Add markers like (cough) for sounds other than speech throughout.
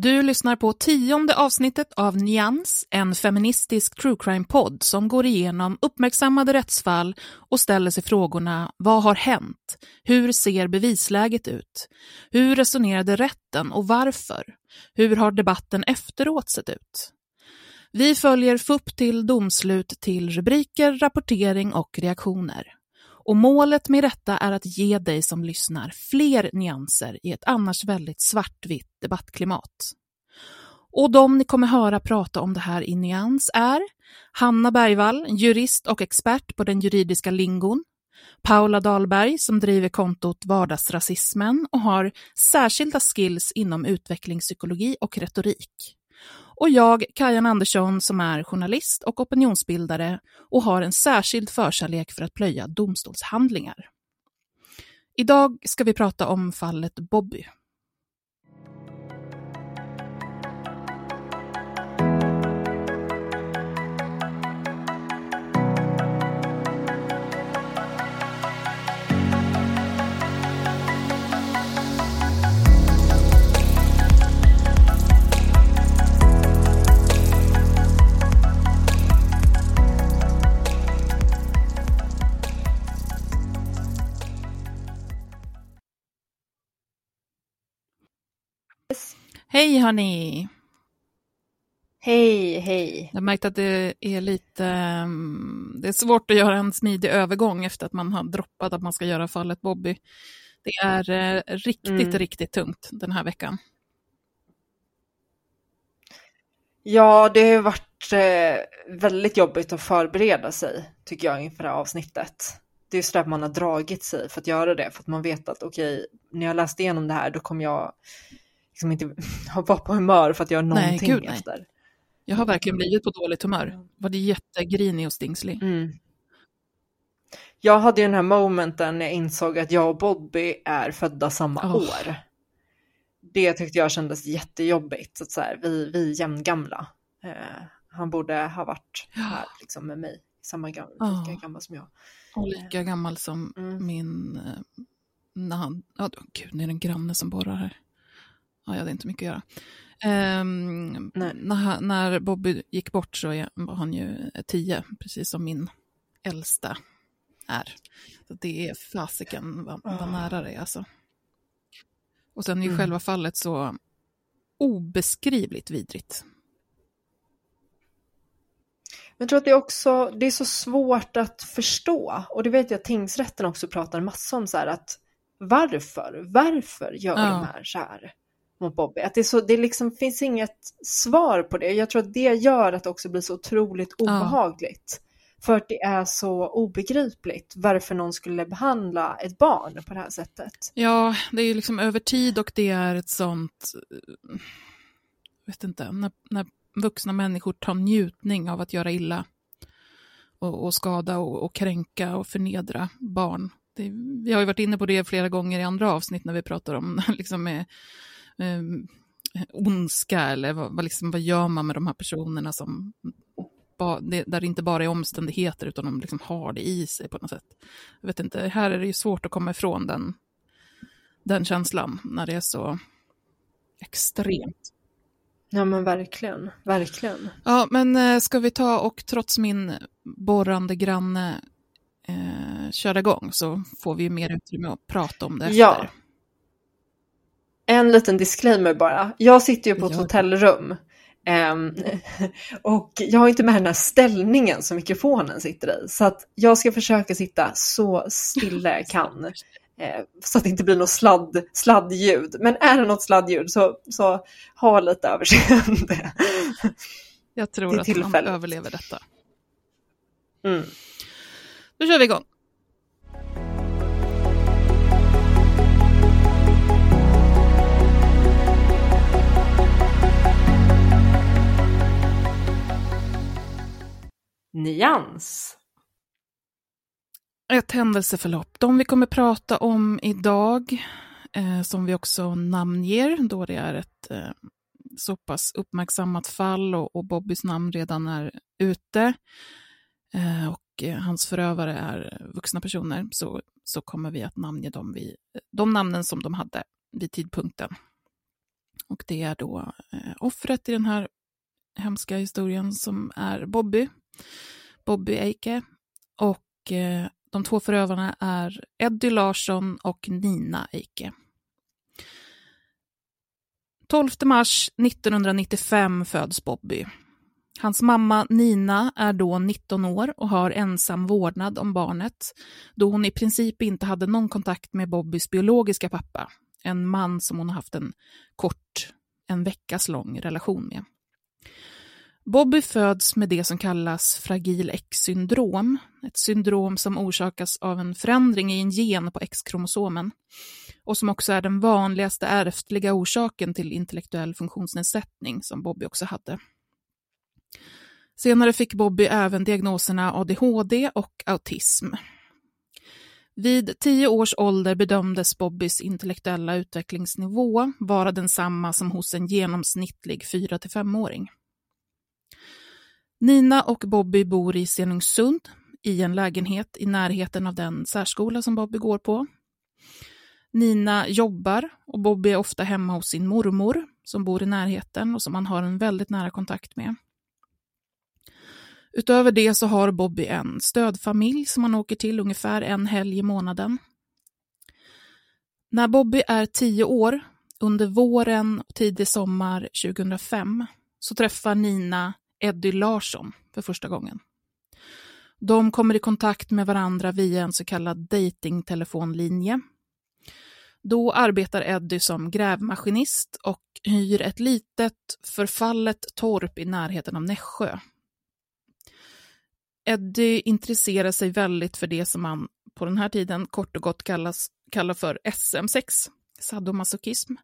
Du lyssnar på tionde avsnittet av Nyans, en feministisk true crime-podd som går igenom uppmärksammade rättsfall och ställer sig frågorna Vad har hänt? Hur ser bevisläget ut? Hur resonerade rätten och varför? Hur har debatten efteråt sett ut? Vi följer FUP till domslut till rubriker, rapportering och reaktioner. Och målet med detta är att ge dig som lyssnar fler nyanser i ett annars väldigt svartvitt debattklimat. Och de ni kommer höra prata om det här i nyans är Hanna Bergvall, jurist och expert på den juridiska lingon, Paula Dahlberg som driver kontot Vardagsrasismen och har särskilda skills inom utvecklingspsykologi och retorik. Och jag, Kajan Andersson, som är journalist och opinionsbildare och har en särskild förkärlek för att plöja domstolshandlingar. Idag ska vi prata om fallet Bobby. Hej hörni! Hej, hej. Jag har märkt att det är lite... um, Det är svårt att göra en smidig övergång efter att man har droppat att man ska göra fallet Bobby. Det är eh, riktigt, Mm. riktigt tungt den här veckan. Ja, det har varit eh, väldigt jobbigt att förbereda sig, tycker jag, inför det här avsnittet. Det är att man har dragit sig för att göra det, för att man vet att okej, när jag läst igenom det här, då kommer jag liksom inte (laughs) vara på humör för att göra Nej, någonting gud, nej. efter. Jag har verkligen blivit på dåligt humör. Var det jättegrinig och stingslig. Mm. Jag hade ju den här momenten när jag insåg att jag och Bobby är födda samma Åh. år. Det tyckte jag kändes jättejobbigt. Att så här, vi, vi är jämngamla. Eh, han borde ha varit här liksom, med mig, samma gam- Ja. lika gammal som jag. Och lika gammal som Mm. min... eh, När han, ja, gud, det är en granne som borrar här. Ja, jag hade inte mycket att göra. Nej. när, när Bobby gick bort så var han ju tio, precis som min äldsta är. Så det är fasiken vad, vad Ah. nära det är alltså. Och sen är ju Mm. själva fallet så obeskrivligt vidrigt. Men jag tror att det är också, det är så svårt att förstå. Och det vet jag att tingsrätten också pratar massa om så här att varför, varför gör Ja. de här så här mot Bobby? Att det, så, det liksom finns inget svar på det. Jag tror att det gör att det också blir så otroligt obehagligt. För att det är så obegripligt varför någon skulle behandla ett barn på det här sättet. Ja, det är ju liksom över tid och det är ett sånt, eh, vet inte, när, när vuxna människor tar njutning av att göra illa och, och skada och, och kränka och förnedra barn. Det, vi har ju varit inne på det flera gånger i andra avsnitt när vi pratar om (laughs) liksom, eh, eh, ondska eller vad, vad, liksom, vad gör man med de här personerna som ba, det, där det inte bara är omständigheter utan de liksom har det i sig på något sätt. Jag vet inte, här är det ju svårt att komma ifrån den, den känslan när det är så extremt. Ja men verkligen, verkligen. Ja men eh, ska vi ta och trots min borrande granne eh, köra igång så får vi mer utrymme att prata om det efter. Ja. En liten disclaimer bara. Jag sitter ju på ett Ja. hotellrum. ehm, (laughs) och jag har inte med den här ställningen som mikrofonen sitter i. Så att jag ska försöka sitta så stilla jag (laughs) kan. eh, så att det inte blir något sladd, sladdljud. Men är det något sladdljud så, så ha lite överseende. Jag tror att han överlever detta. Mm. Då kör vi igång. Nyans. Ett händelseförlopp. De vi kommer prata om idag, eh, som vi också namnger, då det är ett eh, så pass uppmärksammat fall och, och Bobbys namn redan är ute eh, och eh, hans förövare är vuxna personer, så, så kommer vi att namnge dem vid, de namnen som de hade vid tidpunkten. Och det är då eh, offret i den här hemska historien som är Bobby, Bobby Eike, och eh, de två förövarna är Eddie Larsson och Nina Eike. 12 mars 1995 föds Bobby. Hans mamma Nina är då 19 år och har ensam vårdnad om barnet då hon i princip inte hade någon kontakt med Bobbys biologiska pappa, en man som hon har haft en kort, en veckas lång relation med. Bobby föds med det som kallas fragil X-syndrom, ett syndrom som orsakas av en förändring i en gen på X-kromosomen och som också är den vanligaste ärftliga orsaken till intellektuell funktionsnedsättning som Bobby också hade. Senare fick Bobby även diagnoserna ADHD och autism. Vid tio års ålder bedömdes Bobbys intellektuella utvecklingsnivå vara densamma som hos en genomsnittlig 4-5-åring. Nina och Bobby bor i Stenungsund i en lägenhet i närheten av den särskola som Bobby går på. Nina jobbar och Bobby är ofta hemma hos sin mormor som bor i närheten och som han har en väldigt nära kontakt med. Utöver det så har Bobby en stödfamilj som han åker till ungefär en helg i månaden. När Bobby är tio år, under våren och tidig sommar 2005, så träffar Nina Eddie Larsson för första gången. De kommer i kontakt med varandra via en så kallad datingtelefonlinje. Då arbetar Eddie som grävmaskinist och hyr ett litet förfallet torp i närheten av Nässjö. Eddie intresserar sig väldigt för det som man på den här tiden kort och gott kallas, kallar för SM6, sadomasochism.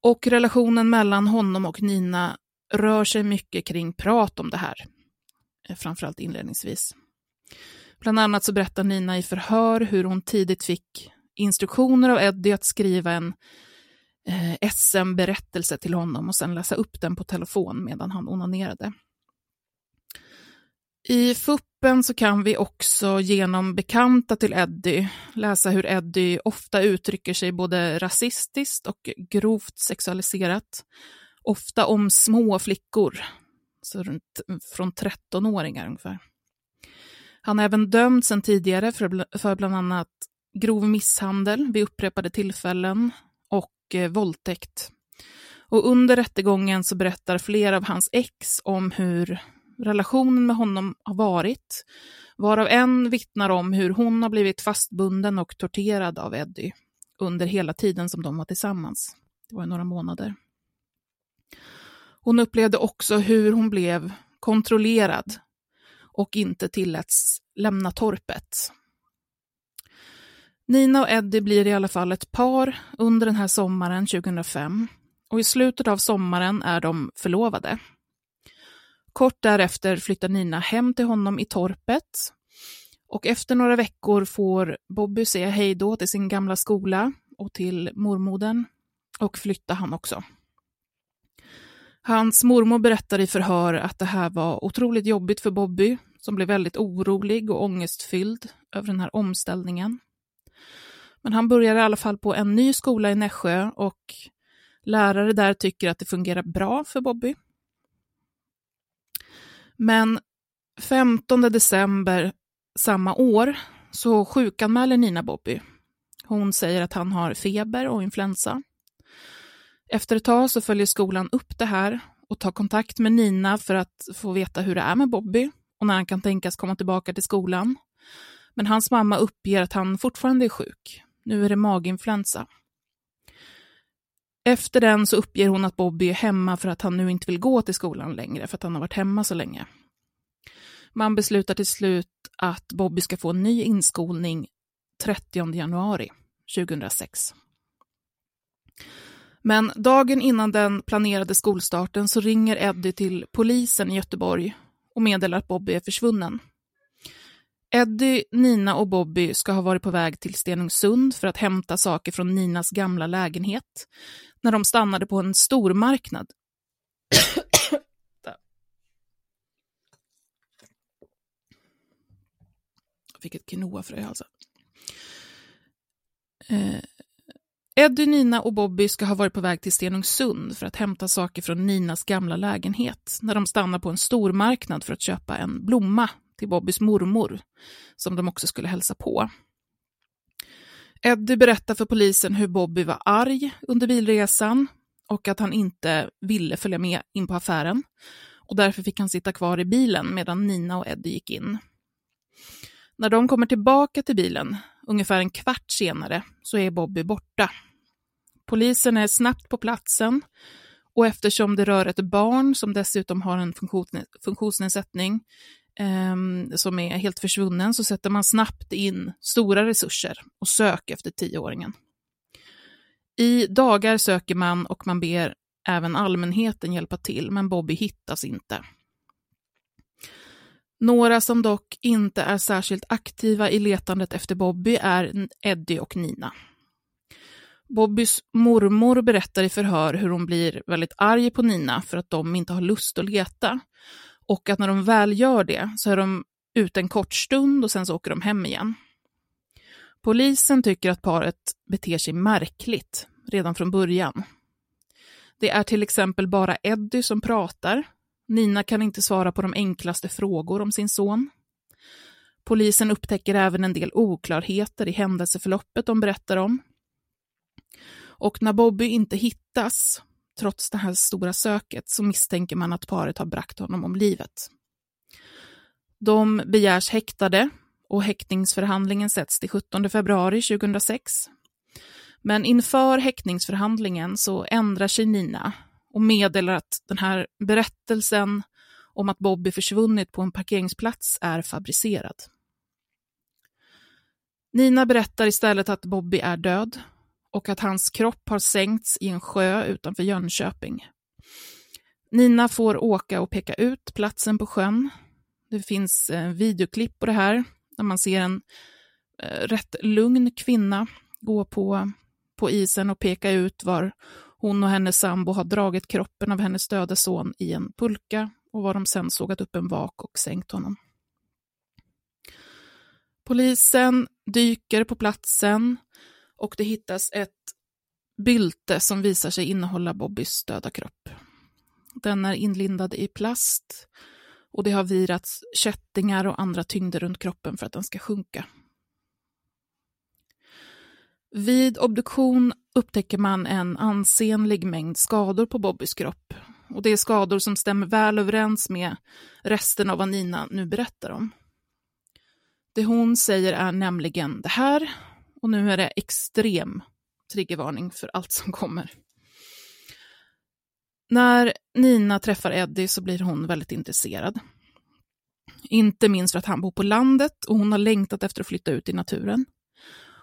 Och relationen mellan honom och Nina rör sig mycket kring prat om det här, eh, framförallt inledningsvis. Bland annat så berättar Nina i förhör hur hon tidigt fick instruktioner av Eddie att skriva en eh, SM-berättelse till honom och sen läsa upp den på telefon medan han onanerade. I fuppen så kan vi också genom bekanta till Eddie läsa hur Eddie ofta uttrycker sig både rasistiskt och grovt sexualiserat. Ofta om små flickor, så runt, från 13-åringar ungefär. Han har även dömts sedan tidigare för, för bland annat grov misshandel vid upprepade tillfällen och eh, våldtäkt. Och under rättegången så berättar flera av hans ex om hur relationen med honom har varit, varav en vittnar om hur hon har blivit fastbunden och torterad av Eddie under hela tiden som de var tillsammans. Det var några månader. Hon upplevde också hur hon blev kontrollerad och inte tilläts lämna torpet. Nina och Eddie blir i alla fall ett par under den här sommaren 2005 och i slutet av sommaren är de förlovade. Kort därefter flyttar Nina hem till honom i torpet Och efter några veckor får Bobby säga hej då till sin gamla skola och till mormodern och flytta han också. Hans mormor berättar i förhör att det här var otroligt jobbigt för Bobby, som blev väldigt orolig och ångestfylld över den här omställningen. Men han börjar i alla fall på en ny skola i Nässjö och lärare där tycker att det fungerar bra för Bobby. Men 15 december samma år så sjukanmäler Nina Bobby. Hon säger att han har feber och influensa. Efter ett tag så följer skolan upp det här och tar kontakt med Nina för att få veta hur det är med Bobby och när han kan tänkas komma tillbaka till skolan. Men hans mamma uppger att han fortfarande är sjuk. Nu är det maginfluensa. Efter den så uppger hon att Bobby är hemma för att han nu inte vill gå till skolan längre, för att han har varit hemma så länge. Man beslutar till slut att Bobby ska få en ny inskolning 30 januari 2006. Men dagen innan den planerade skolstarten så ringer Eddie till polisen i Göteborg och meddelar att Bobby är försvunnen. Eddie, Nina och Bobby ska ha varit på väg till Stenungsund för att hämta saker från Ninas gamla lägenhet när de stannade på en stormarknad. (coughs) Jag fick ett quinoafrö i halsen. Alltså. Eh, Eddie, Nina och Bobby ska ha varit på väg till Stenungsund för att hämta saker från Ninas gamla lägenhet när de stannar på en stormarknad för att köpa en blomma till Bobbys mormor, som de också skulle hälsa på. Eddie berättar för polisen hur Bobby var arg under bilresan och att han inte ville följa med in på affären. Och därför fick han sitta kvar i bilen medan Nina och Eddie gick in. När de kommer tillbaka till bilen, ungefär en kvart senare, så är Bobby borta. Polisen är snabbt på platsen och eftersom det rör ett barn som dessutom har en funktionsnedsättning eh, som är helt försvunnen så sätter man snabbt in stora resurser och söker efter tioåringen. I dagar söker man och man ber även allmänheten hjälpa till, men Bobby hittas inte. Några som dock inte är särskilt aktiva i letandet efter Bobby är Eddie och Nina. Bobbys mormor berättar i förhör hur hon blir väldigt arg på Nina för att de inte har lust att leta. Och att när de väl gör det så är de ute en kort stund och sen så åker de hem igen. Polisen tycker att paret beter sig märkligt redan från början. Det är till exempel bara Eddie som pratar. Nina kan inte svara på de enklaste frågor om sin son. Polisen upptäcker även en del oklarheter i händelseförloppet de berättar om. Och när Bobby inte hittas, trots det här stora söket, så misstänker man att paret har bragt honom om livet. De begärs häktade och häktningsförhandlingen sätts till 17 februari 2006. Men inför häktningsförhandlingen så ändrar sig Nina och meddelar att den här berättelsen om att Bobby försvunnit på en parkeringsplats är fabricerad. Nina berättar istället att Bobby är död och att hans kropp har sänkts i en sjö utanför Jönköping. Nina får åka och peka ut platsen på sjön. Det finns eh, videoklipp på det här, där man ser en eh, rätt lugn kvinna gå på, på isen och peka ut var hon och hennes sambo har dragit kroppen av hennes döda son i en pulka och var de sen sågat upp en vak och sänkt honom. Polisen dyker på platsen och det hittas ett bylte som visar sig innehålla Bobbys döda kropp. Den är inlindad i plast och det har virats kättingar och andra tyngder runt kroppen för att den ska sjunka. Vid obduktion upptäcker man en ansenlig mängd skador på Bobbys kropp. Och det är skador som stämmer väl överens med resten av vad Nina nu berättar om. Det hon säger är nämligen det här och nu är det extrem triggervarning för allt som kommer. När Nina träffar Eddie så blir hon väldigt intresserad. Inte minst för att han bor på landet och hon har längtat efter att flytta ut i naturen.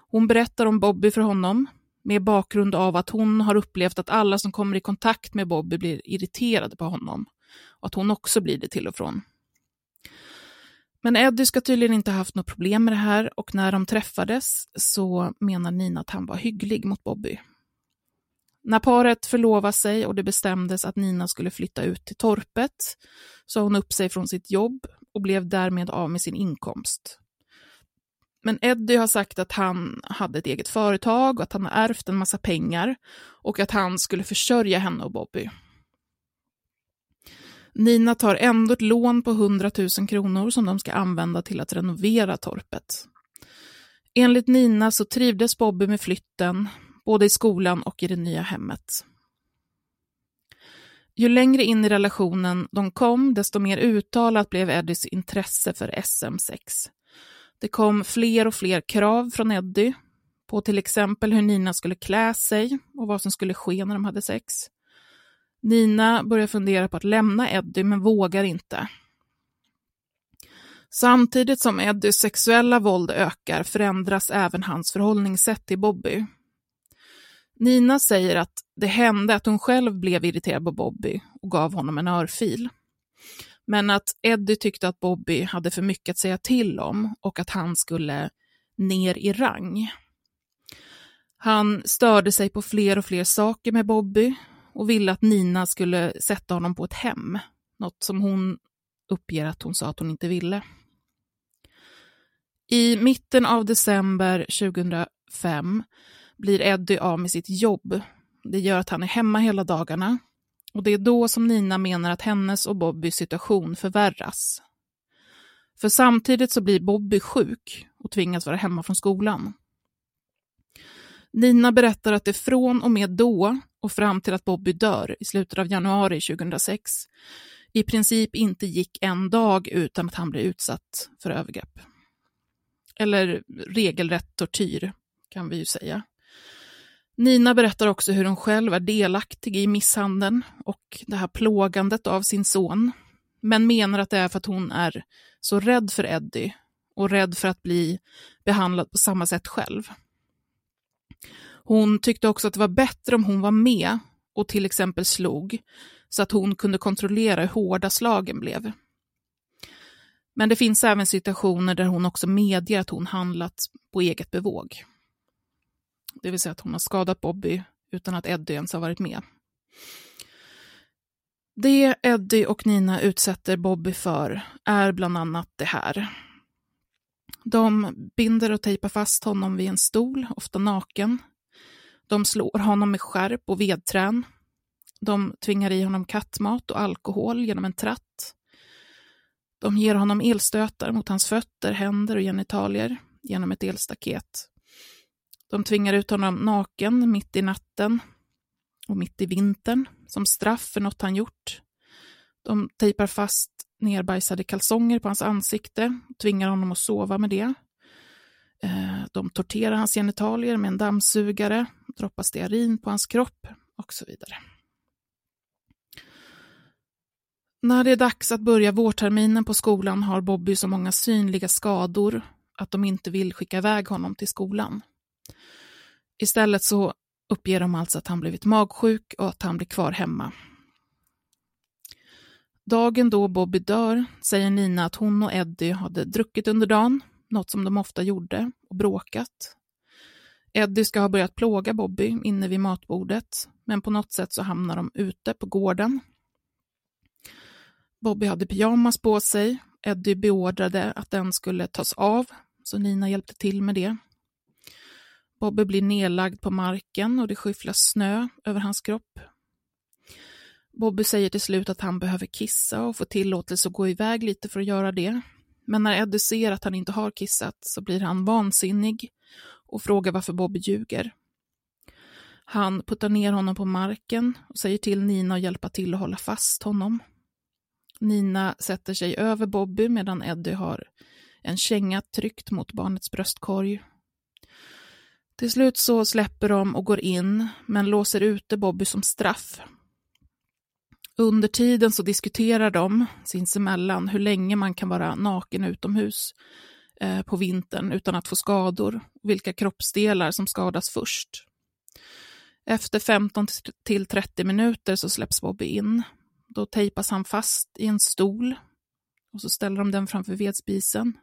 Hon berättar om Bobby för honom med bakgrund av att hon har upplevt att alla som kommer i kontakt med Bobby blir irriterade på honom och att hon också blir det till och från. Men Eddie ska tydligen inte ha haft något problem med det här och när de träffades så menar Nina att han var hygglig mot Bobby. När paret förlovade sig och det bestämdes att Nina skulle flytta ut till torpet sa hon upp sig från sitt jobb och blev därmed av med sin inkomst. Men Eddie har sagt att han hade ett eget företag och att han har ärvt en massa pengar och att han skulle försörja henne och Bobby. Nina tar ändå ett lån på 100 000 kronor som de ska använda till att renovera torpet. Enligt Nina så trivdes Bobby med flytten, både i skolan och i det nya hemmet. Ju längre in i relationen de kom, desto mer uttalat blev Eddies intresse för SM6. Det kom fler och fler krav från Eddie på till exempel hur Nina skulle klä sig och vad som skulle ske när de hade sex. Nina börjar fundera på att lämna Eddie men vågar inte. Samtidigt som Eddies sexuella våld ökar förändras även hans förhållningssätt till Bobby. Nina säger att det hände att hon själv blev irriterad på Bobby och gav honom en örfil. Men att Eddie tyckte att Bobby hade för mycket att säga till om och att han skulle ner i rang. Han störde sig på fler och fler saker med Bobby och ville att Nina skulle sätta honom på ett hem, något som hon uppger att hon sa att hon inte ville. I mitten av december 2005 blir Eddie av med sitt jobb. Det gör att han är hemma hela dagarna och det är då som Nina menar att hennes och Bobbys situation förvärras. För samtidigt så blir Bobby sjuk och tvingas vara hemma från skolan. Nina berättar att det från och med då och fram till att Bobby dör i slutet av januari 2006 i princip inte gick en dag utan att han blev utsatt för övergrepp. Eller regelrätt tortyr, kan vi ju säga. Nina berättar också hur hon själv är delaktig i misshandeln och det här plågandet av sin son, men menar att det är för att hon är så rädd för Eddie och rädd för att bli behandlad på samma sätt själv. Hon tyckte också att det var bättre om hon var med och till exempel slog, så att hon kunde kontrollera hur hårda slagen blev. Men det finns även situationer där hon också medger att hon handlat på eget bevåg. Det vill säga att hon har skadat Bobby utan att Eddie ens har varit med. Det Eddie och Nina utsätter Bobby för är bland annat det här. De binder och tejpar fast honom vid en stol, ofta naken. De slår honom med skärp och vedträn. De tvingar i honom kattmat och alkohol genom en tratt. De ger honom elstötar mot hans fötter, händer och genitalier genom ett elstaket. De tvingar ut honom naken mitt i natten och mitt i vintern som straff för något han gjort. De tejpar fast nerbajsade kalsonger på hans ansikte och tvingar honom att sova med det. Eh, de torterar hans genitalier med en dammsugare, droppar stearin på hans kropp och så vidare. När det är dags att börja vårterminen på skolan har Bobby så många synliga skador att de inte vill skicka iväg honom till skolan. Istället så uppger de alltså att han blivit magsjuk och att han blir kvar hemma. Dagen då Bobby dör säger Nina att hon och Eddie hade druckit under dagen, något som de ofta gjorde, och bråkat. Eddie ska ha börjat plåga Bobby inne vid matbordet, men på något sätt så hamnar de ute på gården. Bobby hade pyjamas på sig, Eddie beordrade att den skulle tas av, så Nina hjälpte till med det. Bobby blir nedlagd på marken och det skyfflas snö över hans kropp. Bobby säger till slut att han behöver kissa och får tillåtelse att gå iväg lite för att göra det. Men när Eddie ser att han inte har kissat så blir han vansinnig och frågar varför Bobby ljuger. Han puttar ner honom på marken och säger till Nina att hjälpa till att hålla fast honom. Nina sätter sig över Bobby medan Eddie har en känga tryckt mot barnets bröstkorg till slut så släpper de och går in, men låser ute Bobby som straff. Under tiden så diskuterar de sinsemellan hur länge man kan vara naken utomhus eh, på vintern utan att få skador vilka kroppsdelar som skadas först. Efter 15 till 30 minuter så släpps Bobby in. Då tejpas han fast i en stol och så ställer de den framför vedspisen.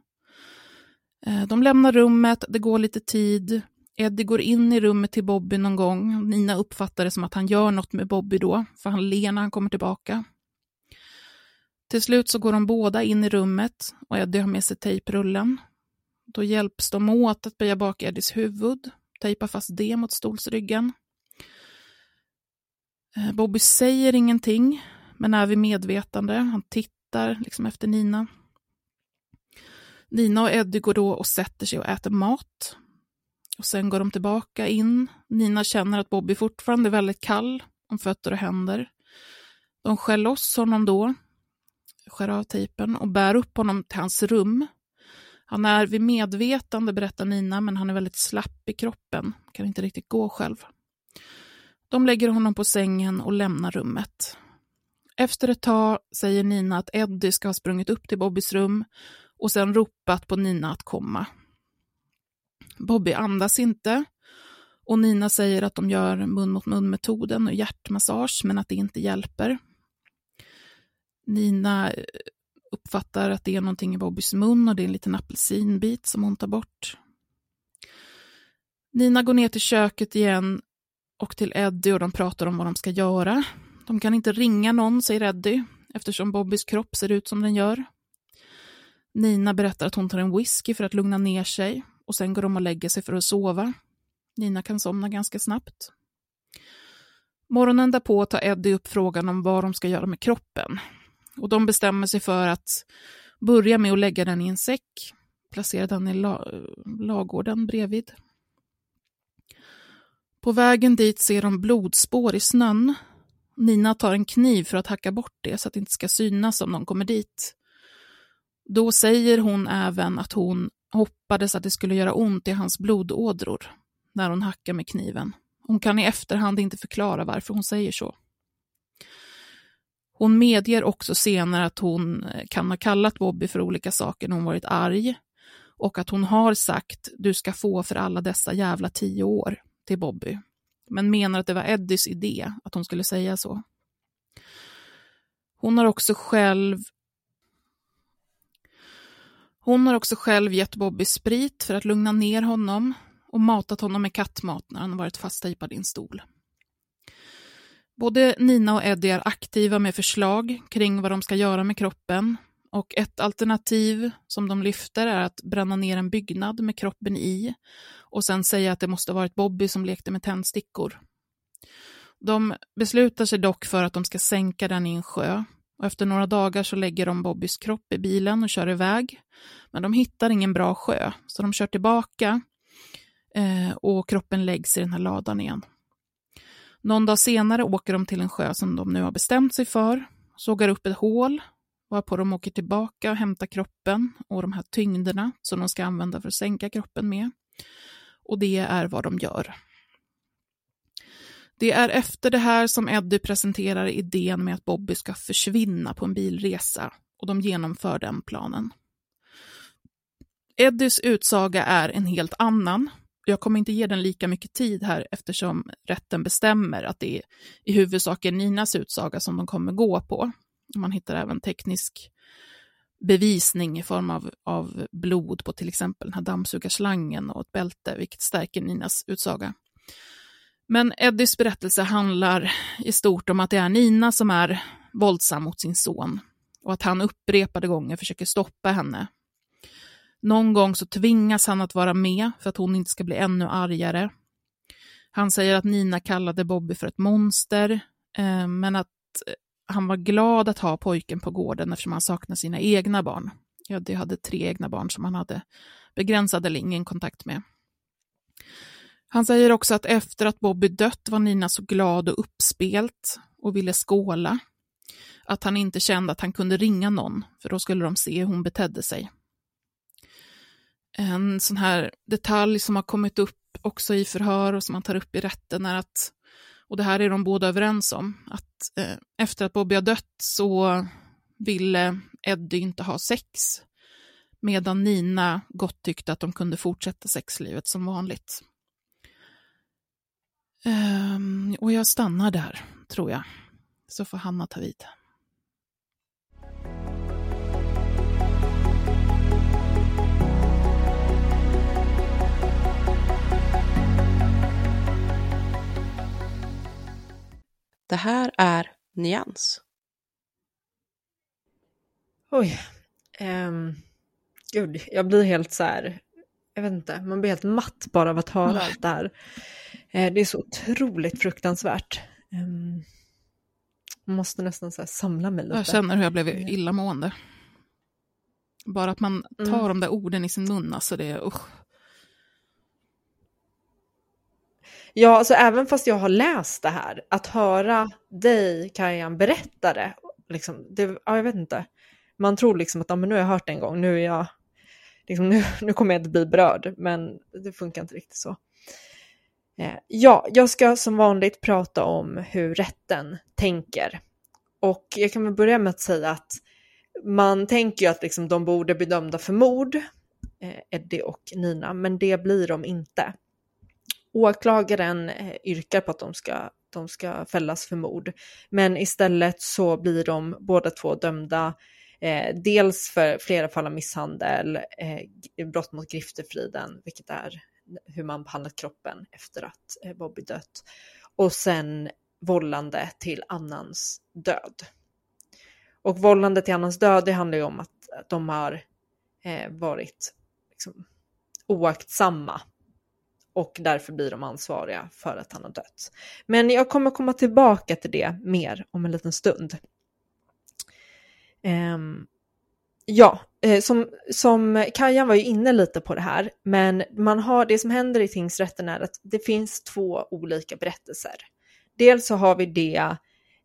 Eh, de lämnar rummet, det går lite tid. Eddie går in i rummet till Bobby någon gång. Nina uppfattar det som att han gör något med Bobby då, för han ler när han kommer tillbaka. Till slut så går de båda in i rummet och Eddie har med sig tejprullen. Då hjälps de åt att böja bak Eddies huvud, tejpa fast det mot stolsryggen. Eh, Bobby säger ingenting, men är vid medvetande. Han tittar liksom efter Nina. Nina och Eddie går då och sätter sig och äter mat. Och Sen går de tillbaka in. Nina känner att Bobby fortfarande är väldigt kall om fötter och händer. De skär loss honom då, skär av tejpen och bär upp honom till hans rum. Han är vid medvetande, berättar Nina, men han är väldigt slapp i kroppen, kan inte riktigt gå själv. De lägger honom på sängen och lämnar rummet. Efter ett tag säger Nina att Eddie ska ha sprungit upp till Bobbys rum och sen ropat på Nina att komma. Bobby andas inte och Nina säger att de gör mun mot mun-metoden och hjärtmassage men att det inte hjälper. Nina eh, uppfattar att det är någonting i Bobbys mun och det är en liten apelsinbit som hon tar bort. Nina går ner till köket igen och till Eddie och de pratar om vad de ska göra. De kan inte ringa någon, säger Eddie, eftersom Bobbys kropp ser ut som den gör. Nina berättar att hon tar en whisky för att lugna ner sig och sen går de och lägger sig för att sova. Nina kan somna ganska snabbt. Morgonen därpå tar Eddie upp frågan om vad de ska göra med kroppen. Och de bestämmer sig för att börja med att lägga den i en säck, placera den i la lagården bredvid. På vägen dit ser de blodspår i snön. Nina tar en kniv för att hacka bort det så att det inte ska synas om de kommer dit. Då säger hon även att hon hoppades att det skulle göra ont i hans blodådror när hon hackar med kniven. Hon kan i efterhand inte förklara varför hon säger så. Hon medger också senare att hon kan ha kallat Bobby för olika saker när hon varit arg och att hon har sagt du ska få för alla dessa jävla tio år till Bobby, men menar att det var Eddies idé att hon skulle säga så. Hon har också själv hon har också själv gett Bobby sprit för att lugna ner honom och matat honom med kattmat när han varit fasttejpad i en stol. Både Nina och Eddie är aktiva med förslag kring vad de ska göra med kroppen och ett alternativ som de lyfter är att bränna ner en byggnad med kroppen i och sen säga att det måste ha varit Bobby som lekte med tändstickor. De beslutar sig dock för att de ska sänka den i en sjö och efter några dagar så lägger de Bobbys kropp i bilen och kör iväg. Men de hittar ingen bra sjö, så de kör tillbaka eh, och kroppen läggs i den här ladan igen. Någon dag senare åker de till en sjö som de nu har bestämt sig för, sågar upp ett hål, varpå de åker tillbaka och hämtar kroppen och de här tyngderna som de ska använda för att sänka kroppen med. Och det är vad de gör. Det är efter det här som Eddie presenterar idén med att Bobby ska försvinna på en bilresa och de genomför den planen. Eddies utsaga är en helt annan. Jag kommer inte ge den lika mycket tid här eftersom rätten bestämmer att det är i huvudsak är Ninas utsaga som de kommer gå på. Man hittar även teknisk bevisning i form av, av blod på till exempel den här dammsugarslangen och ett bälte, vilket stärker Ninas utsaga. Men Eddies berättelse handlar i stort om att det är Nina som är våldsam mot sin son och att han upprepade gånger försöker stoppa henne. Någon gång så tvingas han att vara med för att hon inte ska bli ännu argare. Han säger att Nina kallade Bobby för ett monster, eh, men att eh, han var glad att ha pojken på gården eftersom han saknade sina egna barn. Eddie hade tre egna barn som han hade begränsad eller ingen kontakt med. Han säger också att efter att Bobby dött var Nina så glad och uppspelt och ville skåla. Att han inte kände att han kunde ringa någon, för då skulle de se hur hon betedde sig. En sån här detalj som har kommit upp också i förhör och som man tar upp i rätten är att, och det här är de båda överens om, att eh, efter att Bobby har dött så ville Eddie inte ha sex, medan Nina gott tyckte att de kunde fortsätta sexlivet som vanligt. Um, och jag stannar där, tror jag. Så får Hanna ta vid. Det här är Nyans. Oj. Um, gud, jag blir helt så här, jag vet inte, man blir helt matt bara av att höra allt det här. Uh, det är så otroligt fruktansvärt. Um, man måste nästan så samla mig lite. Jag känner hur jag blev illamående. Bara att man tar mm. de där orden i sin mun, alltså det är usch. Ja, alltså även fast jag har läst det här, att höra dig, Kajan, berätta det, liksom, det ja, jag vet inte. Man tror liksom att ja, men nu har jag hört det en gång, nu är jag, liksom, nu, nu kommer jag inte bli berörd, men det funkar inte riktigt så. Eh, ja, jag ska som vanligt prata om hur rätten tänker. Och jag kan väl börja med att säga att man tänker ju att liksom de borde bli dömda för mord, eh, Eddie och Nina, men det blir de inte. Åklagaren eh, yrkar på att de ska, de ska fällas för mord, men istället så blir de båda två dömda eh, dels för flera fall av misshandel, eh, brott mot griftefriden, vilket är hur man behandlat kroppen efter att eh, Bobby dött, och sen vållande till annans död. Och vållande till annans död, det handlar ju om att de har eh, varit liksom, oaktsamma och därför blir de ansvariga för att han har dött. Men jag kommer komma tillbaka till det mer om en liten stund. Um, ja, eh, som, som Kajan var ju inne lite på det här, men man har, det som händer i tingsrätten är att det finns två olika berättelser. Dels så har vi det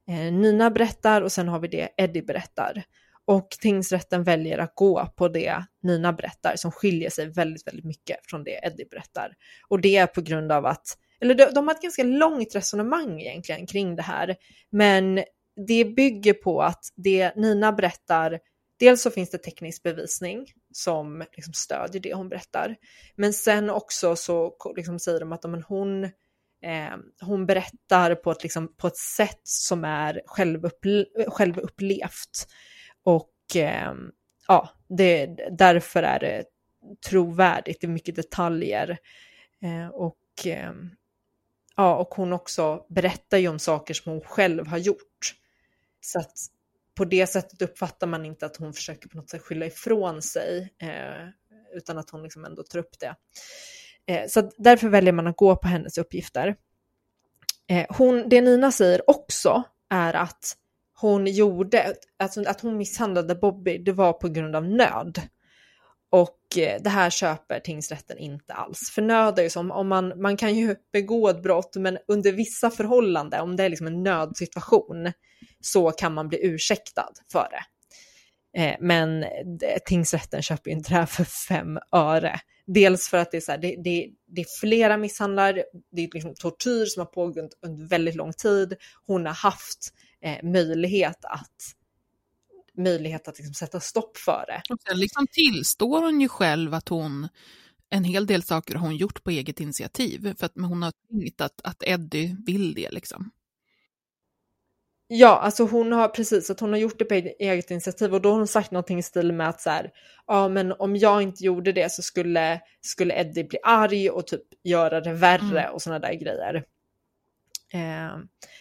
eh, Nina berättar och sen har vi det Eddie berättar. Och tingsrätten väljer att gå på det Nina berättar som skiljer sig väldigt, väldigt mycket från det Eddie berättar. Och det är på grund av att, eller de, de har ett ganska långt resonemang egentligen kring det här, men det bygger på att det Nina berättar, dels så finns det teknisk bevisning som liksom stödjer det hon berättar, men sen också så liksom säger de att men hon, eh, hon berättar på ett, liksom, på ett sätt som är självupple självupplevt. Och eh, ja, det, därför är det trovärdigt, det är mycket detaljer. Eh, och, eh, ja, och hon också berättar ju om saker som hon själv har gjort. Så att på det sättet uppfattar man inte att hon försöker på något sätt skylla ifrån sig, eh, utan att hon liksom ändå tar upp det. Eh, så därför väljer man att gå på hennes uppgifter. Eh, hon, det Nina säger också är att hon gjorde, alltså att hon misshandlade Bobby, det var på grund av nöd. Och eh, det här köper tingsrätten inte alls. För nöd är ju som om man, man kan ju begå ett brott, men under vissa förhållanden, om det är liksom en nödsituation, så kan man bli ursäktad för det. Eh, men tingsrätten köper ju inte det här för fem öre. Dels för att det är, så här, det, det, det, är flera misshandlar, det är liksom tortyr som har pågått under väldigt lång tid. Hon har haft eh, möjlighet att möjlighet att liksom sätta stopp för det. Och sen liksom tillstår hon ju själv att hon en hel del saker har hon gjort på eget initiativ, för att hon har tänkt att, att Eddie vill det liksom. Ja, alltså hon har precis att hon har gjort det på eget initiativ och då har hon sagt någonting i stil med att så här, ja men om jag inte gjorde det så skulle, skulle Eddie bli arg och typ göra det värre mm. och sådana där grejer. Eh,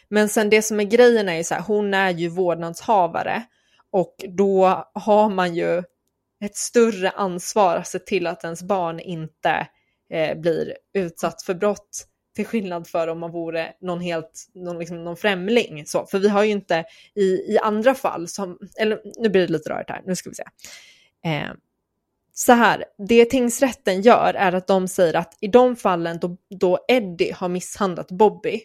men sen det som är grejen är ju så här, hon är ju vårdnadshavare och då har man ju ett större ansvar att se till att ens barn inte eh, blir utsatt för brott till skillnad för om man vore någon helt, någon, liksom, någon främling. Så, för vi har ju inte i, i andra fall, som, eller nu blir det lite rörigt här, nu ska vi se. Eh, så här, det tingsrätten gör är att de säger att i de fallen då, då Eddie har misshandlat Bobby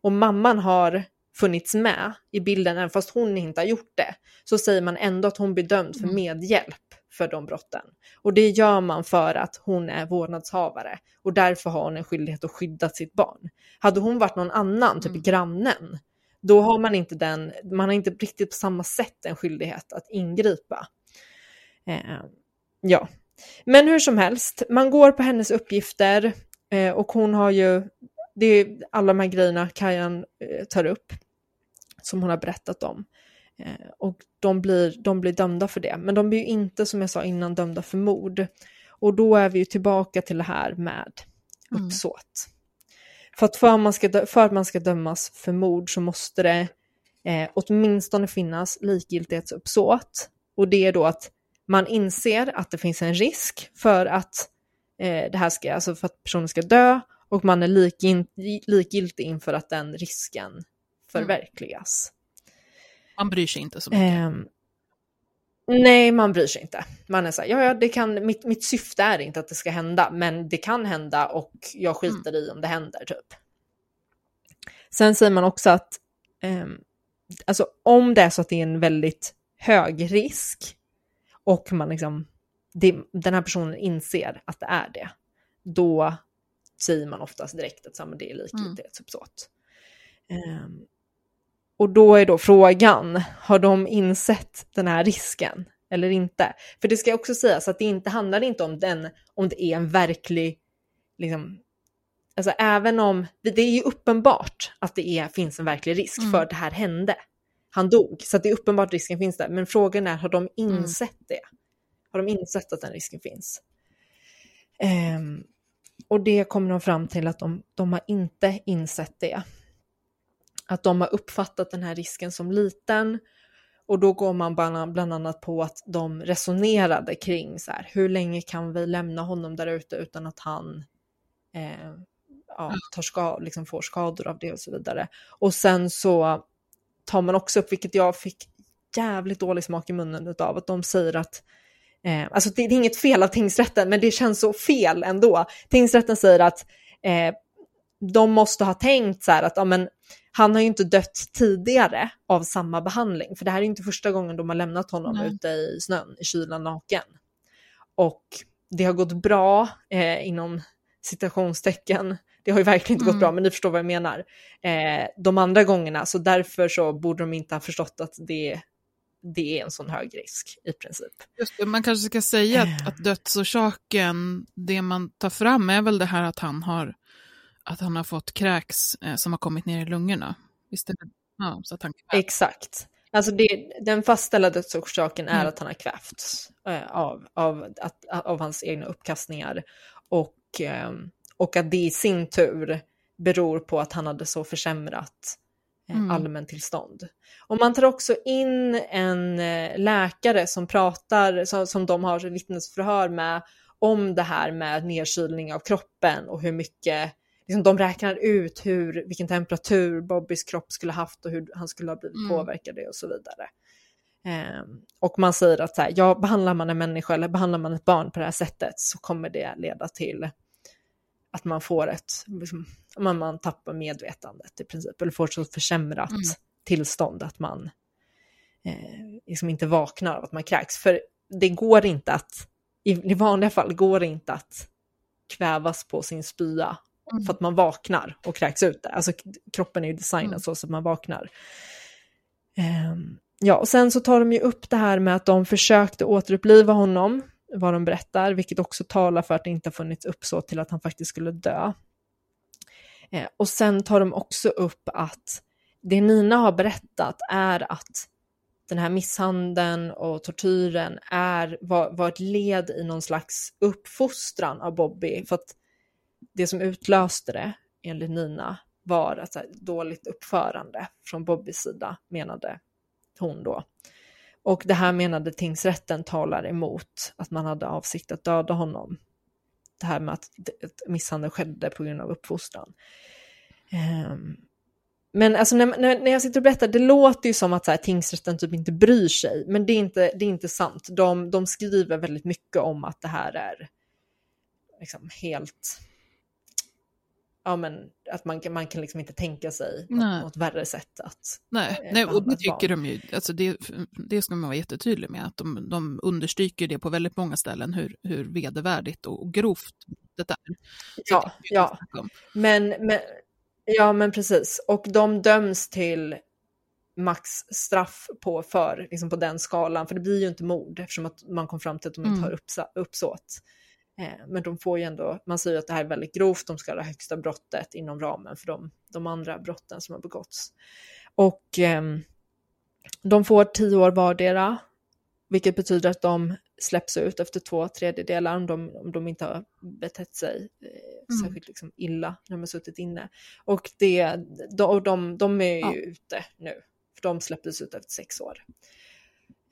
och mamman har funnits med i bilden, även fast hon inte har gjort det, så säger man ändå att hon blir dömd för mm. medhjälp för de brotten. Och det gör man för att hon är vårdnadshavare och därför har hon en skyldighet att skydda sitt barn. Hade hon varit någon annan, typ mm. grannen, då har man inte den, man har inte riktigt på samma sätt en skyldighet att ingripa. Eh, ja, men hur som helst, man går på hennes uppgifter eh, och hon har ju, det är alla de här grejerna Kajan eh, tar upp som hon har berättat om. Eh, och de blir, de blir dömda för det. Men de blir ju inte, som jag sa innan, dömda för mord. Och då är vi ju tillbaka till det här med mm. uppsåt. För att för, man ska, för att man ska dömas för mord så måste det eh, åtminstone finnas likgiltighetsuppsåt. Och det är då att man inser att det finns en risk för att eh, det här ska, alltså för att personen ska dö och man är likgiltig inför att den risken förverkligas. Man bryr sig inte så mycket. Eh, nej, man bryr sig inte. Man är så här, ja, ja, det kan, mitt, mitt syfte är inte att det ska hända, men det kan hända och jag skiter i om det händer typ. Sen säger man också att eh, alltså om det är så att det är en väldigt hög risk och man liksom, det, den här personen inser att det är det, då säger man oftast direkt att det är likgiltighetsuppsåt. Mm. Um, och då är då frågan, har de insett den här risken eller inte? För det ska också sägas att det inte handlar inte om den, om det är en verklig, liksom, alltså även om, det är ju uppenbart att det är, finns en verklig risk mm. för att det här hände. Han dog, så det är uppenbart att risken finns där. Men frågan är, har de mm. insett mm. det? Har de insett att den risken finns? Um, och det kommer de fram till att de, de har inte insett det. Att de har uppfattat den här risken som liten. Och då går man bland annat på att de resonerade kring så här, hur länge kan vi lämna honom där ute utan att han eh, ja, tar ska, liksom får skador av det och så vidare. Och sen så tar man också upp, vilket jag fick jävligt dålig smak i munnen av, att de säger att Eh, alltså det, det, är inget fel av tingsrätten, men det känns så fel ändå. Tingsrätten säger att eh, de måste ha tänkt så här att ja, men, han har ju inte dött tidigare av samma behandling, för det här är inte första gången de har lämnat honom Nej. ute i snön, i kylan naken. Och det har gått bra eh, inom citationstecken. Det har ju verkligen inte mm. gått bra, men ni förstår vad jag menar. Eh, de andra gångerna, så därför så borde de inte ha förstått att det det är en sån hög risk i princip. Just det, man kanske ska säga att, eh. att dödsorsaken, det man tar fram är väl det här att han har, att han har fått kräks eh, som har kommit ner i lungorna. Visst? Ja, så att han Exakt. Alltså det, den fastställda dödsorsaken är mm. att han har kvävts eh, av, av, att, av hans egna uppkastningar. Och, eh, och att det i sin tur beror på att han hade så försämrat Eh, mm. allmäntillstånd. Och man tar också in en eh, läkare som pratar, som, som de har vittnesförhör med, om det här med nedkylning av kroppen och hur mycket, liksom de räknar ut hur, vilken temperatur Bobbys kropp skulle haft och hur han skulle ha blivit mm. påverkad och så vidare. Um, och man säger att så här, ja, behandlar man en människa eller behandlar man ett barn på det här sättet så kommer det leda till att man får ett, liksom, man, man tappar medvetandet i princip, eller får ett så försämrat mm. tillstånd att man eh, liksom inte vaknar av att man kräks. För det går inte att, i, i vanliga fall går det inte att kvävas på sin spya mm. för att man vaknar och kräks ut det. Alltså kroppen är ju designad mm. så, så att man vaknar. Um, ja, och sen så tar de ju upp det här med att de försökte återuppliva honom vad de berättar, vilket också talar för att det inte har funnits uppsåt till att han faktiskt skulle dö. Eh, och sen tar de också upp att det Nina har berättat är att den här misshandeln och tortyren är, var, var ett led i någon slags uppfostran av Bobby. För att det som utlöste det, enligt Nina, var ett dåligt uppförande från Bobbys sida, menade hon då. Och det här menade tingsrätten talar emot att man hade avsikt att döda honom. Det här med att misshandel skedde på grund av uppfostran. Um, men alltså när, när, när, jag sitter och berättar, det låter ju som att så här, tingsrätten typ inte bryr sig, men det är inte, det är inte sant. De, de skriver väldigt mycket om att det här är liksom helt ja, men, att man, man kan liksom inte tänka sig något, något värre sätt att... Nej, eh, nej och det tycker de ju, alltså det, det ska man vara jättetydlig med, att de, de understryker det på väldigt många ställen, hur, hur vedervärdigt och grovt det är. Ja, ja. Men, men, ja, men precis. Och de döms till maxstraff på, för, liksom på den skalan, för det blir ju inte mord eftersom att man kom fram till att de inte mm. har uppsåt. Eh, men de får ju ändå, man säger att det här är väldigt grovt, de ska ha det högsta brottet inom ramen för de, de andra brotten som har begåtts. Och eh, de får tio år vardera, vilket betyder att de släpps ut efter två tredjedelar om de, om de inte har betett sig eh, Mm. särskilt liksom illa när de har suttit inne. Och det, de, de, de är ju Ja. ute nu, för de släpptes ut efter sex år.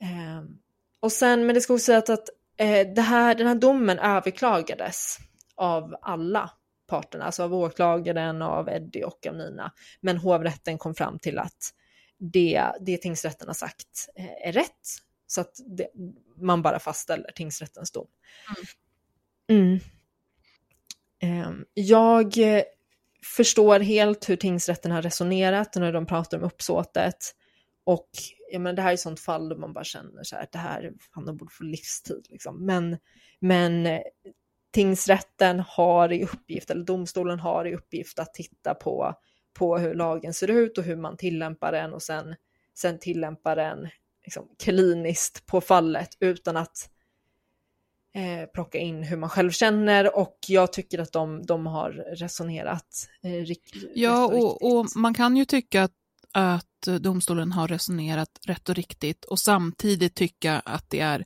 Ehm, och sen, men det ska också sägas att eh, här, den här domen överklagades av alla parterna, alltså av åklagaren, av Eddie och av Nina. Men hovrätten kom fram till att det, det tingsrätten har sagt eh, är rätt. Så att det, man bara fastställer tingsrättens dom. Mm. Ehm, Jag förstår helt hur tingsrätten har resonerat när de pratar om uppsåtet. Och jag menar, det här är ett sånt fall då man bara känner så här, att det här, han borde få livstid. Liksom. Men, men eh, tingsrätten har i uppgift, eller domstolen har i uppgift att titta på, på hur lagen ser ut och hur man tillämpar den och sen, sen tillämpa den liksom, kliniskt på fallet utan att eh, plocka in hur man själv känner och jag tycker att de, de har resonerat eh, rikt, Ja, och, och riktigt. man kan ju tycka att, att domstolen har resonerat rätt och riktigt och samtidigt tycka att det är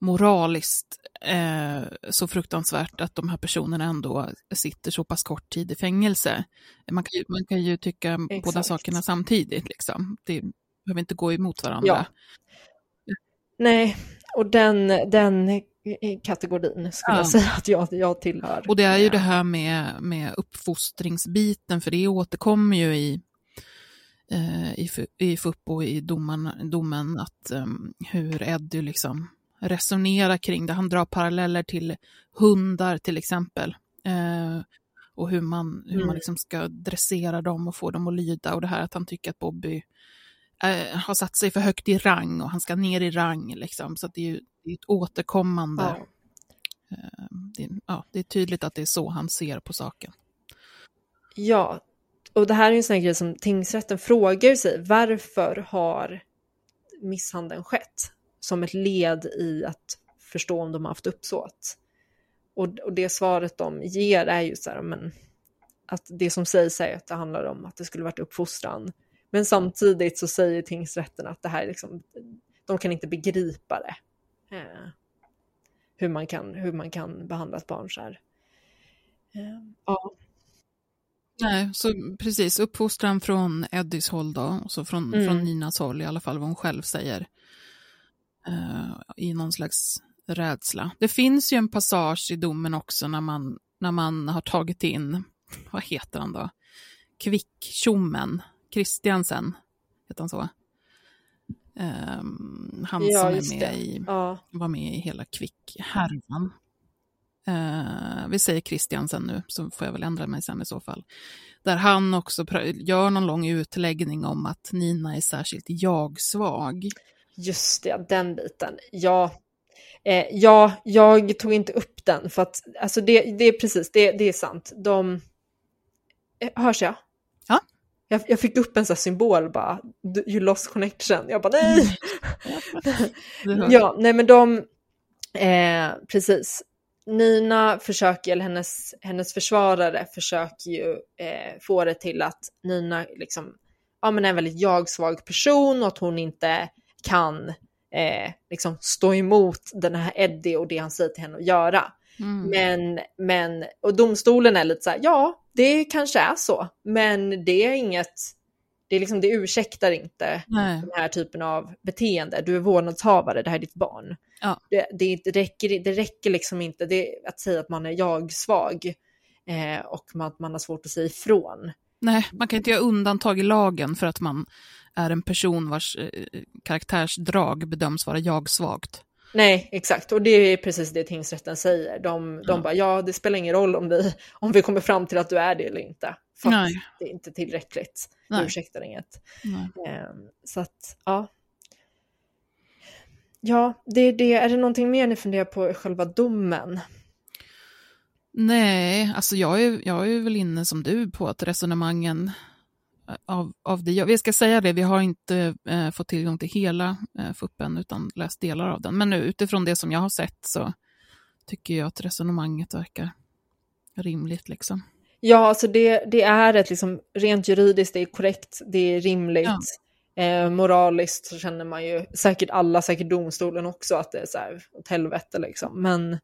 moraliskt eh, så fruktansvärt att de här personerna ändå sitter så pass kort tid i fängelse. Man kan ju, man kan ju tycka båda Exakt. sakerna samtidigt. Liksom. Det behöver inte gå emot varandra. Ja. Nej, och den, den kategorin skulle Ja. jag säga att jag, jag tillhör. Och det är ju Eh, det här med, med uppfostringsbiten, för det återkommer ju i, i, Fu- i FUP och i domen, domen att um, hur Eddie liksom resonerar kring det. Han drar paralleller till hundar till exempel. Eh, och hur man, hur man Mm. liksom ska dressera dem och få dem att lyda. Och det här att han tycker att Bobby eh, har satt sig för högt i rang och han ska ner i rang. Liksom. Så det är ju det är ett återkommande Ja. Eh, det, ja, det är tydligt att det är så han ser på saken. Ja, och det här är ju en sån här grej som tingsrätten frågar sig. Varför har misshandeln skett? Som ett led i att förstå om de har haft uppsåt. Och, och det svaret de ger är ju så här, men att det som sägs är att det handlar om att det skulle varit uppfostran. Men samtidigt så säger tingsrätten att det här liksom, de kan inte begripa det. Eh, hur, man kan, hur man kan behandla ett barn så här. Eh, ja. Nej, så precis, uppfostran från Eddies håll då, och så från, Mm. från Ninas håll, i alla fall vad hon själv säger. eh, I någon slags rädsla. Det finns ju en passage i domen också när man, när man har tagit in, (laughs) vad heter han då? Kvicktjommen, Christiansen, heter han så? Ehm, han Ja, som är med det. i Ja, var med i hela Kvick-härvan. Eh, vi säger Christiansen nu, så får jag väl ändra mig sen i så fall. Där han också gör någon lång utläggning om att Nina är särskilt jag-svag. just det, den biten. Ja, eh, ja, jag tog inte upp den för att alltså det, det är precis, det, det är sant. De... Eh, hörs jag? Ja. Jag, jag fick upp en sån här symbol bara, "Du- you lost connection. Jag bara nej! (laughs) Ja, nej men de, eh, precis. Nina försöker, eller hennes, hennes försvarare försöker ju eh, få det till att Nina liksom, ja men är en väldigt jag-svag person och att hon inte kan eh, liksom stå emot den här Eddie och det han säger till henne att göra. Mm. Men, men, och domstolen är lite så här, ja, det kanske är så, men det är inget, det, är liksom, det ursäktar inte Nej. den här typen av beteende. Du är vårdnadshavare, det här är ditt barn. Ja. Det, det, det, räcker, det räcker liksom inte det, att säga att man är jag-svag eh, och att man har svårt att säga ifrån. Nej, man kan inte göra undantag i lagen för att man är en person vars eh, karaktärsdrag bedöms vara jag-svagt. Nej, exakt. Och det är precis det tingsrätten säger. De, de Ja. bara, ja, det spelar ingen roll om vi, om vi kommer fram till att du är det eller inte. För Nej. det är inte tillräckligt. Nej. Ursäktar inget. Nej. Eh, så att, ja. Ja, det är det. Är det någonting mer ni funderar på i själva domen? Nej, alltså jag är, jag är väl inne som du på att resonemangen av, av det, vi ska säga det, vi har inte eh, fått tillgång till hela eh, FUPen utan läst delar av den. Men nu utifrån det som jag har sett så tycker jag att resonemanget verkar rimligt. Liksom. Ja, alltså det, det är ett liksom, rent juridiskt, det är korrekt, det är rimligt. Eh, moraliskt så känner man ju, säkert alla, säkert domstolen också, att det är så här åt helvete liksom. Men,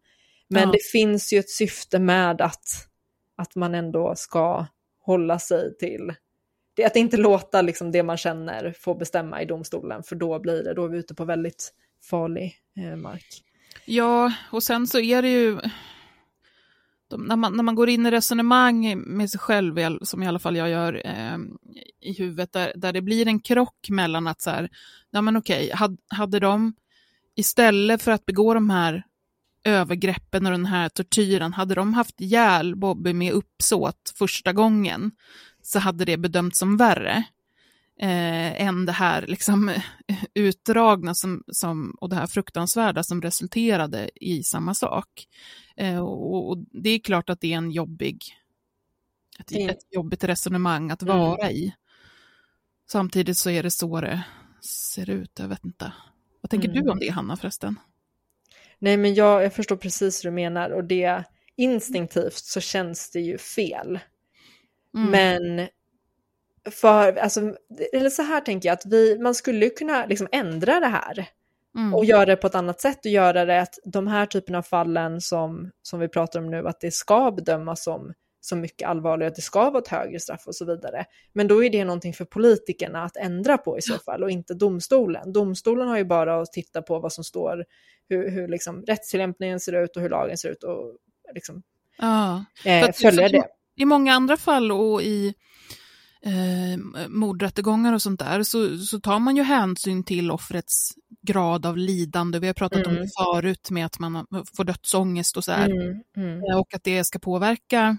men Ja. det finns ju ett syfte med att, att man ändå ska hålla sig till det, att inte låta liksom det man känner få bestämma i domstolen, för då blir det, då är vi ute på väldigt farlig eh, mark. Ja, och sen så är det ju... De, när, man, när man går in i resonemang med sig själv, som i alla fall jag gör eh, i huvudet, där, där det blir en krock mellan att så här, ja men okej, had, hade de istället för att begå de här övergreppen och den här tortyren, hade de haft ihjäl Bobby med uppsåt första gången, så hade det bedömts som värre eh, än det här liksom, (laughs) utdragna som, som, och det här fruktansvärda som resulterade i samma sak. Eh, och, och det är klart att det är en jobbig, ett, Mm. ett jobbigt resonemang att Mm. vara i. Samtidigt så är det så det ser ut, jag vet inte. Vad tänker Mm. du om det, Hanna, förresten? Nej, men jag, jag förstår precis hur du menar och det instinktivt så känns det ju fel. Mm. Men för, alltså, eller så här tänker jag att vi, man skulle kunna liksom ändra det här Mm. och göra det på ett annat sätt och göra det att de här typerna av fallen som, som vi pratar om nu, att det ska bedömas som, som mycket allvarligare, att det ska vara ett högre straff och så vidare. Men då är det någonting för politikerna att ändra på i så fall och inte domstolen. Domstolen har ju bara att titta på vad som står, hur, hur liksom rättstillämpningen ser ut och hur lagen ser ut och liksom, Ja. eh, följa det. I många andra fall och i eh, mordrättegångar och sånt där så, så tar man ju hänsyn till offrets grad av lidande. Vi har pratat om Mm. det förut med att man får dödsångest och så här. Mm, mm. Eh, Och att det ska påverka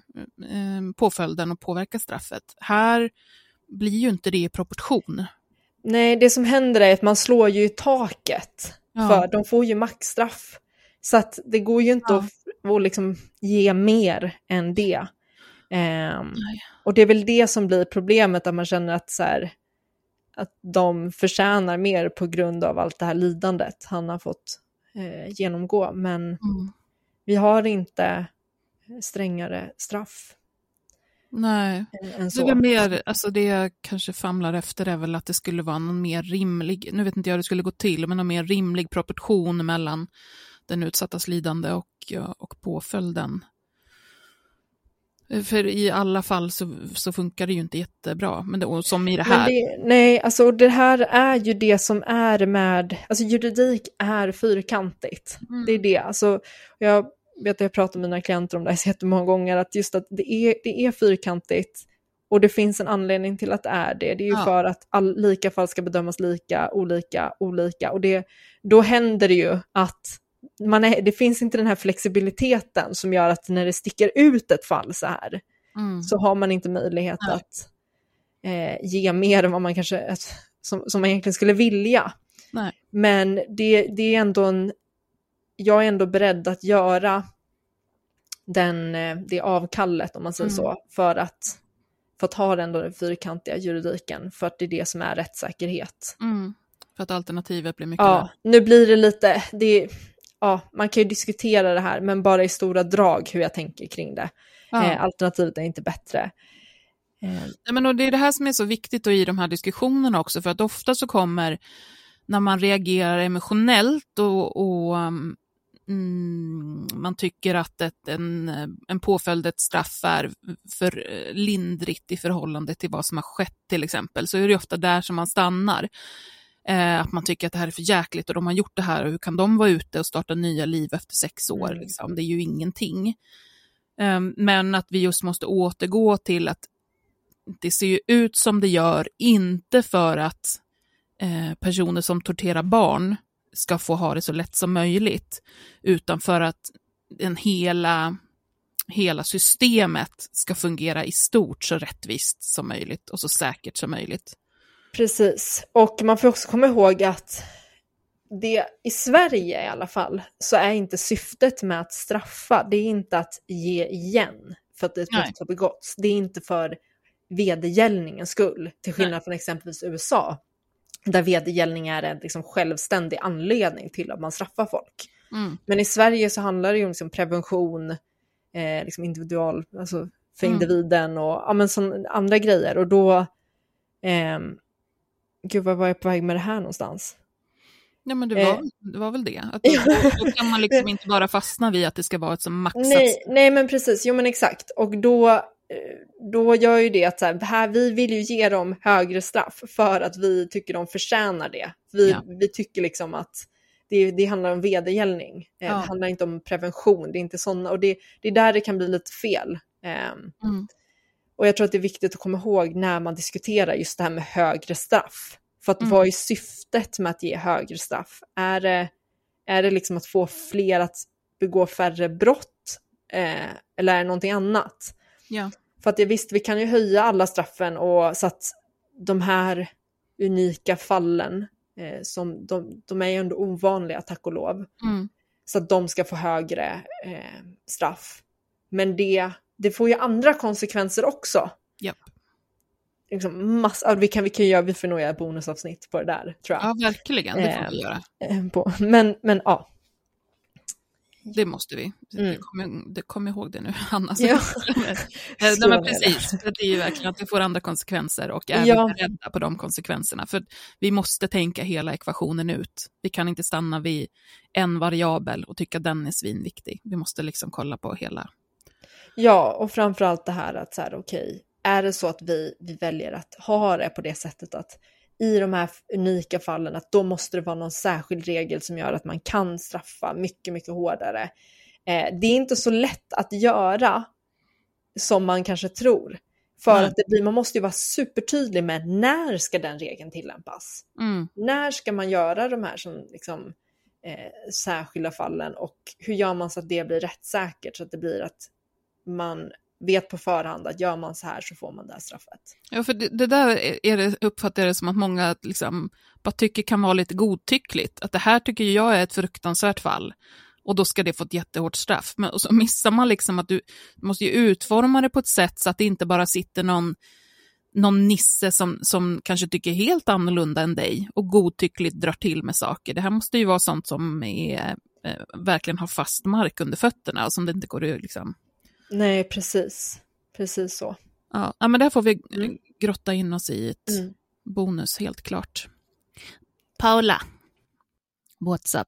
eh, påföljden och påverka straffet. Här blir ju inte det i proportion. Nej, det som händer är att man slår ju i taket. Ja. För de får ju maxstraff. Så att det går ju inte Ja. att, att liksom ge mer än det. Nej. och det är väl det som blir problemet, att man känner att, så här, att de förtjänar mer på grund av allt det här lidandet han har fått eh, genomgå. Men Mm. vi har inte strängare straff Nej. än Det, är så. mer, alltså det jag kanske famlar efter är väl att det skulle vara någon mer rimlig, nu vet inte jag hur det skulle gå till, men någon mer rimlig proportion mellan den utsattas lidande och, och påföljden. För i alla fall så, så funkar det ju inte jättebra, men det, som i det här. det, nej, alltså det här är ju det som är med, alltså juridik är fyrkantigt. Mm. Det är det, alltså jag vet att jag pratar med mina klienter om det här så jättemånga gånger, att just att det är, det är fyrkantigt och det finns en anledning till att det är det. Det är ju Ja. för att all, lika fall ska bedömas lika, olika, olika och det, då händer det ju att man är, det finns inte den här flexibiliteten som gör att när det sticker ut ett fall så här, Mm. så har man inte möjlighet Nej. att eh, ge mer än vad man kanske att, som, som man egentligen skulle vilja. Nej. Men det, det är ändå en, jag är ändå beredd att göra den, eh, det avkallet, om man säger Mm. så, för att, för att ha ändå den fyrkantiga juridiken, för att det är det som är rättssäkerhet. Mm. För att alternativet blir mycket Ja, nu blir det lite, det, ja, man kan ju diskutera det här, men bara i stora drag hur jag tänker kring det. Ja. Eh, alternativet är inte bättre. Eh, men och det är det här som är så viktigt i de här diskussionerna också, för att ofta så kommer, när man reagerar emotionellt och, och um, mm, man tycker att ett, en, en påföljd, ett straff är för lindrigt i förhållande till vad som har skett till exempel, så är det ofta där som man stannar. Eh, att man tycker att det här är för jäkligt och de har gjort det här och hur kan de vara ute och starta nya liv efter sex år? Mm. Liksom? Det är ju ingenting. Eh, men att vi just måste återgå till att det ser ju ut som det gör, inte för att eh, personer som torterar barn ska få ha det så lätt som möjligt, utan för att den hela, hela systemet ska fungera i stort så rättvist som möjligt och så säkert som möjligt. Precis, och man får också komma ihåg att det i Sverige i alla fall så är inte syftet med att straffa, det är inte att ge igen för att ett brott har begåtts. Det är inte för vedergällningens skull, till skillnad Nej. från exempelvis USA, där vedergällning är en liksom självständig anledning till att man straffar folk. Mm. Men i Sverige så handlar det ju om liksom prevention, eh, liksom individual, alltså för Mm. individen och ja, men sån, andra grejer. Och då, ehm, Gud, vad var jag på väg med det här någonstans? Ja, men det var, Eh. det var väl det. Att då, då kan man liksom inte bara fastna vid att det ska vara ett som maxat. Nej, nej, men precis. Jo, men exakt. Och då, eh, då gör ju det att så här, här, vi vill ju ge dem högre straff för att vi tycker de förtjänar det. Vi, Ja. vi tycker liksom att det, det handlar om vedergällning. Eh, Ja. Det handlar inte om prevention. Det är inte sådana, och det, det är där det kan bli lite fel. Ehm, Mm. Och jag tror att det är viktigt att komma ihåg när man diskuterar just det här med högre straff. För att Mm. vad är syftet med att ge högre straff? Är det, är det liksom att få fler att begå färre brott? Eh, eller är det någonting annat? Ja. För att visst, vi kan ju höja alla straffen och så att de här unika fallen, eh, som de, de är ju ändå ovanliga tack och lov, Mm. så att de ska få högre eh, straff. Men det, det får ju andra konsekvenser också. Japp. Liksom massa, vi, kan, vi, kan göra, vi får nog göra bonusavsnitt på det där, tror jag. ja, verkligen. Det får Eh, vi göra. Eh, På, men, men ja. Det måste vi. Mm. Det kommer, det kommer ihåg det nu, (laughs) Hanna. Ja. (laughs) Eh, Nej, men precis, För det är ju verkligen att det får andra konsekvenser och är Ja. beredda på de konsekvenserna. För vi måste tänka hela ekvationen ut. Vi kan inte stanna vid en variabel och tycka den är svinviktig. Vi måste liksom kolla på hela. Ja, och framförallt det här att så här, okej, är det så att vi, vi väljer att ha det på det sättet att i de här unika fallen att då måste det vara någon särskild regel som gör att man kan straffa mycket, mycket hårdare. Eh, det är inte så lätt att göra som man kanske tror. För Nej. att det man måste ju vara supertydlig med när ska den regeln tillämpas? Mm. När ska man göra de här som liksom, eh, särskilda fallen och hur gör man så att det blir rättssäkert så att det blir att man vet på förhand att gör man så här så får man det här straffet. Ja, för det, det där är det, uppfattar jag det som att många liksom bara tycker kan vara lite godtyckligt. Att det här tycker jag är ett fruktansvärt fall och då ska det få ett jättehårt straff. Men och så missar man liksom att du måste ju utforma det på ett sätt så att det inte bara sitter någon, någon nisse som, som kanske tycker helt annorlunda än dig och godtyckligt drar till med saker. Det här måste ju vara sånt som är, eh, verkligen har fast mark under fötterna och som det inte går att liksom Nej, precis. Precis så. Ja, ja, men där får vi Mm. grotta in oss i ett Mm. bonus, helt klart. Paula, what's up?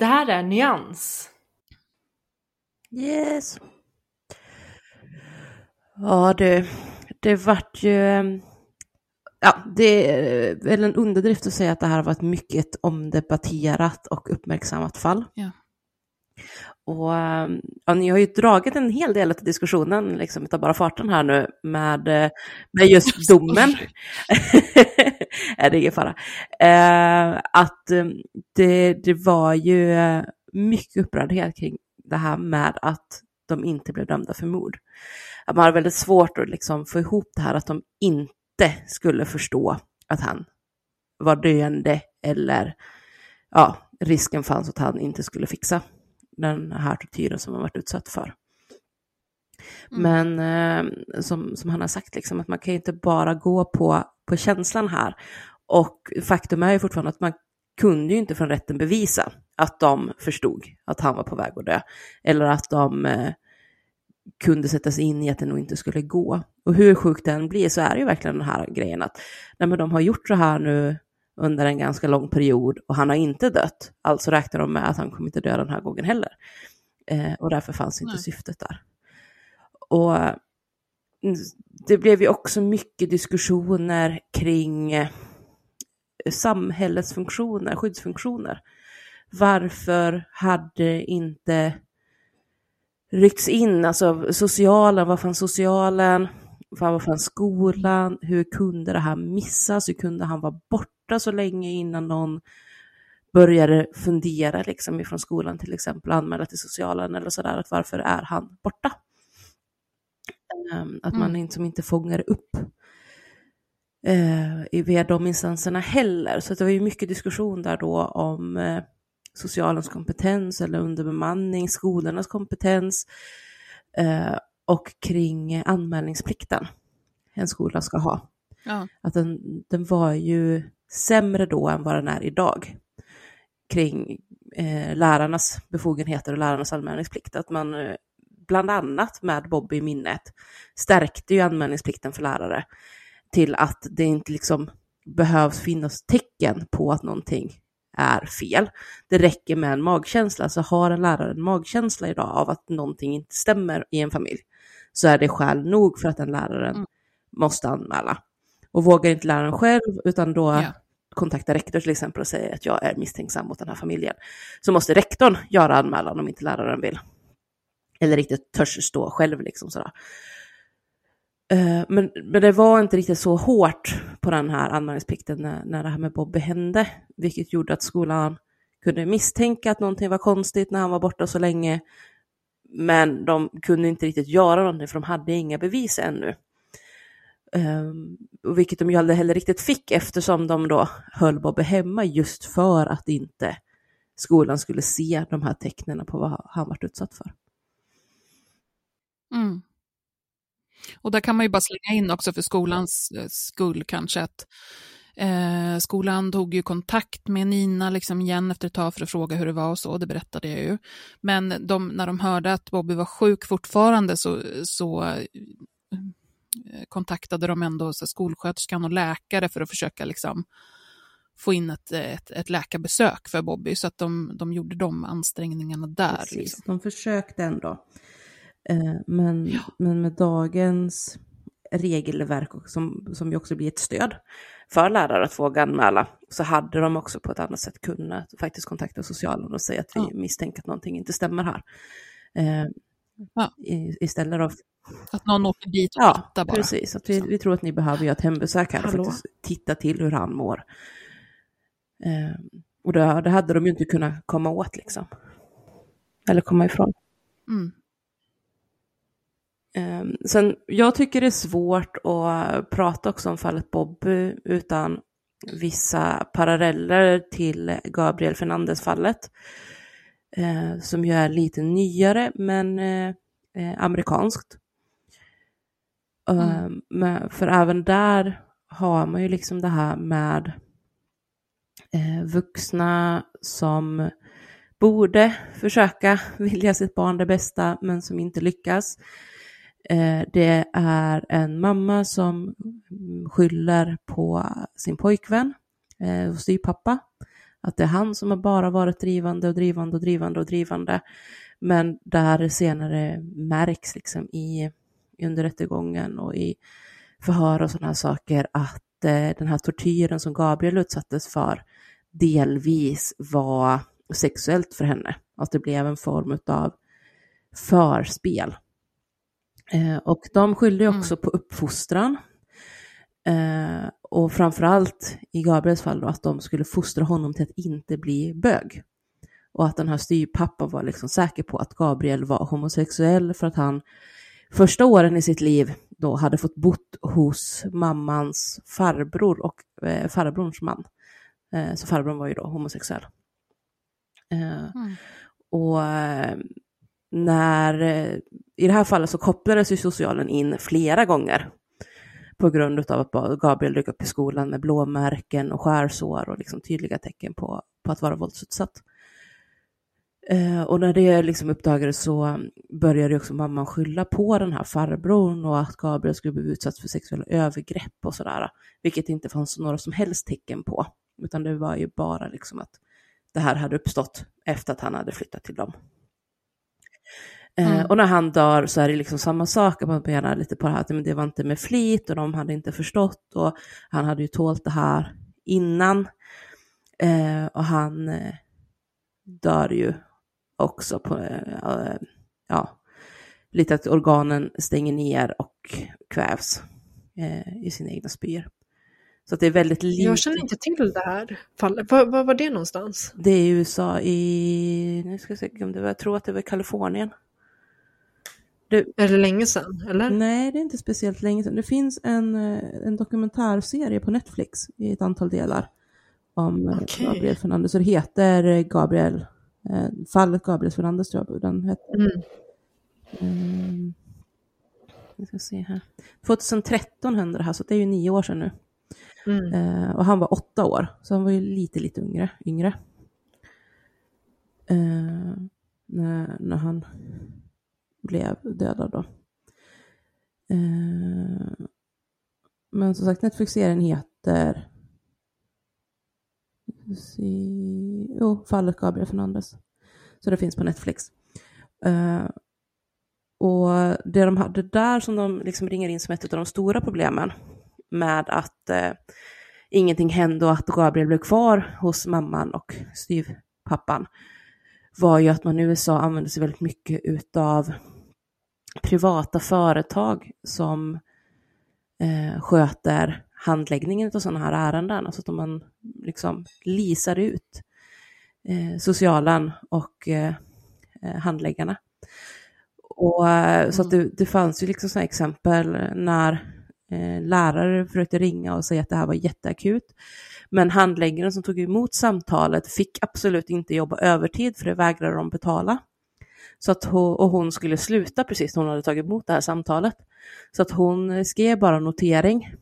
Det här är Nyans. Yes. Ja du, det vart ju... ehm, Ja, det är väl en underdrift att säga att det här var ett mycket omdebatterat och uppmärksammat fall. Ja. Och ehm, ja, ni har ju dragit en hel del av diskussionen, liksom, utav bara farten här nu, med, eh, med just (laughs) domen. (laughs) Nej, det är ingen fara. Eh, att eh, det, det var ju eh, mycket upprördhet kring det här med att de inte blev dömda för mord. Att man har väldigt svårt att liksom få ihop det här att de inte skulle förstå att han var döende eller ja, risken fanns att han inte skulle fixa den här tortyren som han varit utsatt för. Mm. Men eh, som, som han har sagt, liksom, att man kan ju inte bara gå på, på känslan här. Och faktum är ju fortfarande att man kunde ju inte från rätten bevisa att de förstod att han var på väg att dö. Eller att de eh, kunde sätta sig in i att det nog inte skulle gå. Och hur sjukt den blir så är det ju verkligen den här grejen att nej, men de har gjort så här nu under en ganska lång period och han har inte dött. Alltså räknar de med att han kommer inte dö den här gången heller. Eh, och därför fanns inte Nej. syftet där. Och mm, det blev ju också mycket diskussioner kring eh, samhällets funktioner, skyddsfunktioner. Varför hade inte ryckts in, alltså socialen, vad fanns socialen, vad fanns skolan, hur kunde det här missas, hur kunde han vara borta så länge innan någon började fundera liksom ifrån skolan till exempel, anmäla till socialen eller sådär, att varför är han borta? Um, att man mm. som inte fångar upp uh, via de instanserna heller. Så det var ju mycket diskussion där då om uh, socialens kompetens eller underbemanning, skolornas kompetens uh, och kring anmälningsplikten en skola ska ha. Ja. Att den, den var ju sämre då än vad den är idag kring eh, lärarnas befogenheter och lärarnas anmälningsplikt. Att man eh, bland annat med Bobby i minnet stärkte ju anmälningsplikten för lärare till att det inte liksom behövs finnas tecken på att någonting är fel. Det räcker med en magkänsla, så har en lärare en magkänsla idag av att någonting inte stämmer i en familj, så är det skäl nog för att den läraren mm. måste anmäla. Och vågar inte läraren själv, utan då ja kontaktar rektor till exempel och säger att jag är misstänksam mot den här familjen, så måste rektorn göra anmälan om inte läraren vill. Eller riktigt törs stå själv liksom sådär. Eh, men, men det var inte riktigt så hårt på den här anmälningsplikten när, när det här med Bobby hände, vilket gjorde att skolan kunde misstänka att någonting var konstigt när han var borta så länge. Men de kunde inte riktigt göra någonting för de hade inga bevis ännu. Um, vilket de ju aldrig heller riktigt fick eftersom de då höll Bobby hemma just för att inte skolan skulle se de här tecknen på vad han varit utsatt för. Mm. Och där kan man ju bara slänga in också för skolans eh, skull kanske att eh, skolan tog ju kontakt med Nina liksom igen efter ett tag för att fråga hur det var och så, det berättade jag ju. Men de, när de hörde att Bobby var sjuk fortfarande så, så eh, kontaktade de ändå så skolsköterskan och läkare för att försöka liksom få in ett, ett, ett läkarbesök för Bobby, så att de, de gjorde de ansträngningarna där. Precis, liksom. de försökte ändå. Eh, men, ja. men med dagens regelverk, som, som ju också blir ett stöd för lärare att våga anmäla, så hade de också på ett annat sätt kunnat faktiskt kontakta socialen och säga att vi ja. misstänker att någonting inte stämmer här. Eh, ja. istället för att någon åker dit och ja, tittar bara. precis. Att vi, vi tror att ni behöver göra ett hembesök här för att titta till hur han mår. Eh, och det, det, hade de ju inte kunnat komma åt liksom. Eller komma ifrån. Mm. Eh, sen, jag tycker det är svårt att prata också om fallet Bobby utan vissa paralleller till Gabriel Fernandez-fallet. Eh, som ju är lite nyare men eh, eh amerikanskt. Mm. Ehm, men, för även där har man ju liksom det här med eh, vuxna som borde försöka (laughs) vilja sitt barn det bästa men som inte lyckas. Eh, det är en mamma som skyller på sin pojkvän eh, och styvpappa. Att det är han som har bara varit drivande och drivande och drivande och drivande. Men där senare märks liksom i under rättegången och i förhör och sådana här saker att eh, den här tortyren som Gabriel utsattes för delvis var sexuellt för henne. Att det blev en form av förspel. Eh, och de skyllde mm. också mm. på uppfostran. Eh, och framförallt i Gabriels fall då, att de skulle fostra honom till att inte bli bög. Och att den här styrpappan var liksom säker på att Gabriel var homosexuell för att han första åren i sitt liv då hade fått bott hos mammans farbror och eh, farbrorns man. Eh, så farbrorn var ju då homosexuell. Eh, mm. Och eh, när, eh, i det här fallet så kopplades ju socialen in flera gånger på grund av att Gabriel dök upp i skolan med blåmärken och skärsår och liksom tydliga tecken på, på att vara våldsutsatt. Eh, och när det liksom uppdagades så började också mamman skylla på den här farbrorn och att Gabriel skulle bli utsatt för sexuella övergrepp och sådär. Vilket inte fanns några som helst tecken på. Utan det var ju bara liksom att det här hade uppstått efter att han hade flyttat till dem. Eh, Mm. och när han dör så är det liksom samma sak, man menar lite på det här att men det var inte med flit och de hade inte förstått och han hade ju tålt det här innan. Eh, och han eh, dör ju också på, eh, ja, lite att organen stänger ner och kvävs eh, i sina egna spyor. Så det är väldigt lite. Jag känner inte till det här fallet. Var, var var det någonstans? Det är i USA i, nu ska jag se om det var, jag tror att det var Kalifornien. Du, Är det länge sedan? Eller? Nej, det är inte speciellt länge sedan. Det finns en, eh, en dokumentärserie på Netflix i ett antal delar om Okej. Gabriel Fernandez. Det heter Gabriel, fallet Gabriel Fernandez tror jag den heter. Mm. Mm. Vi ska se här. 2013 hände det här, så det är ju nio år sedan nu. Mm. Eh, och han var åtta år, så han var ju lite, lite yngre. yngre. Eh, när, när han blev dödad då. Eh, men som sagt, Netflix-serien heter si. Jo, Fallet Gabriel Fernandez. Så det finns på Netflix. Uh, och det de hade där som de liksom ringer in som ett av de stora problemen med att uh, ingenting hände och att Gabriel blev kvar hos mamman och styvpappan var ju att man i USA använde sig väldigt mycket utav privata företag som eh, sköter handläggningen av sådana här ärenden. Alltså att man liksom leasar ut eh, socialen och eh, eh, handläggarna. Och, eh, Så att det, det fanns ju liksom sådana exempel när eh, lärare försökte ringa och säga att det här var jätteakut. Men handläggaren som tog emot samtalet fick absolut inte jobba övertid för det vägrade de betala. Så att hon, och hon skulle sluta precis när hon hade tagit emot det här samtalet. Så att hon skrev bara notering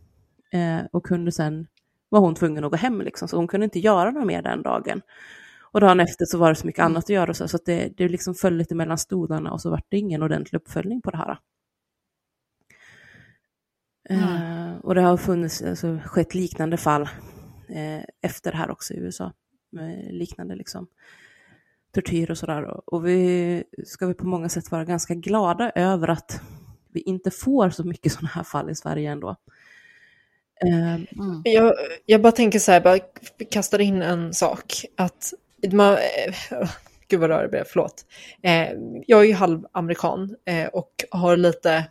eh, och kunde sen, var hon tvungen att gå hem liksom, så hon kunde inte göra något mer den dagen. Och dagen efter så var det så mycket annat att göra så, så att det, det liksom föll lite mellan stolarna och så var det ingen ordentlig uppföljning på det här. Eh, och det har funnits, alltså, skett liknande fall eh, efter det här också i USA. Med liknande liksom tortyr och sådär. Och vi ska vi på många sätt vara ganska glada över att vi inte får så mycket sådana här fall i Sverige ändå. Eh, Jag, jag bara tänker så här, bara kastar in en sak. Att man, eh, gud vad rörig blev, förlåt. Eh, jag är ju halvamerikan eh, och har lite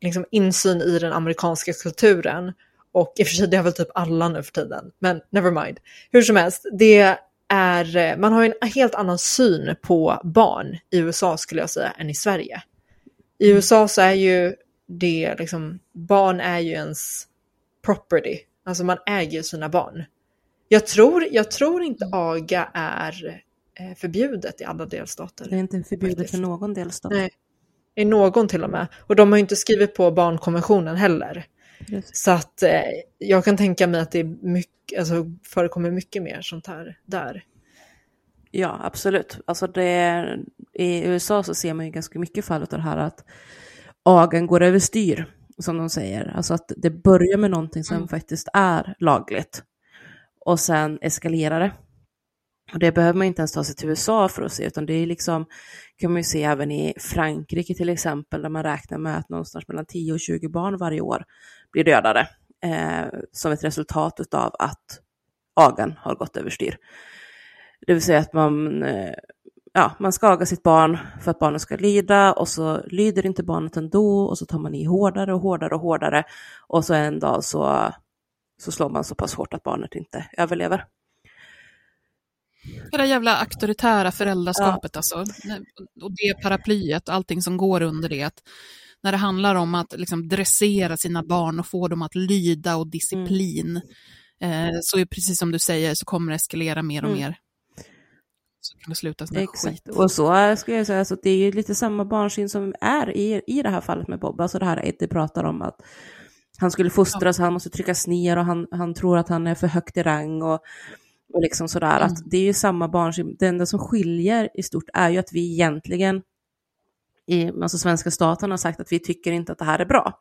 liksom, insyn i den amerikanska kulturen. Och i och för sig, det har väl typ alla nu för tiden, men never mind. Hur som helst, det är, eh, man har en helt annan syn på barn i USA skulle jag säga än i Sverige. I USA så är ju det liksom, barn är ju ens property, alltså man äger sina barn. Jag tror, jag tror inte aga är eh, förbjudet i alla delstater. det är inte förbjudet för någon delstat. Nej, i någon till och med. Och de har ju inte skrivit på barnkonventionen heller. Precis. Så att eh, jag kan tänka mig att det är mycket, alltså, förekommer mycket mer sånt här där. Ja, absolut. Alltså det, I USA så ser man ju ganska mycket fall av det här att agen går överstyr, som de säger. Alltså att det börjar med någonting som faktiskt är lagligt och sen eskalerar det. Och det behöver man inte ens ta sig till USA för att se, utan det är liksom, kan man ju se även i Frankrike till exempel, där man räknar med att någonstans mellan 10 och 20 barn varje år blir dödade eh, som ett resultat av att agan har gått överstyr. Det vill säga att man, eh, ja, man ska aga sitt barn för att barnet ska lyda och så lyder inte barnet ändå och så tar man i hårdare och hårdare och hårdare och så en dag så, så slår man så pass hårt att barnet inte överlever. Det där jävla auktoritära föräldraskapet alltså. Och det paraplyet allting som går under det. Att när det handlar om att liksom dressera sina barn och få dem att lyda och disciplin. Eh, så är precis som du säger så kommer det eskalera mer och Mm. mer. Så kan det sluta en Exakt. skit. Och så ska jag säga, så att det är ju lite samma barnsyn som är i, i det här fallet med Bob. Alltså det här Eddie pratar om att han skulle fostras, han måste tryckas ner och han, han tror att han är för högt i rang och, Och liksom sådär Mm. att det är ju samma barn, det enda som skiljer i stort är ju att vi egentligen i, alltså svenska staten har sagt att vi tycker inte att det här är bra.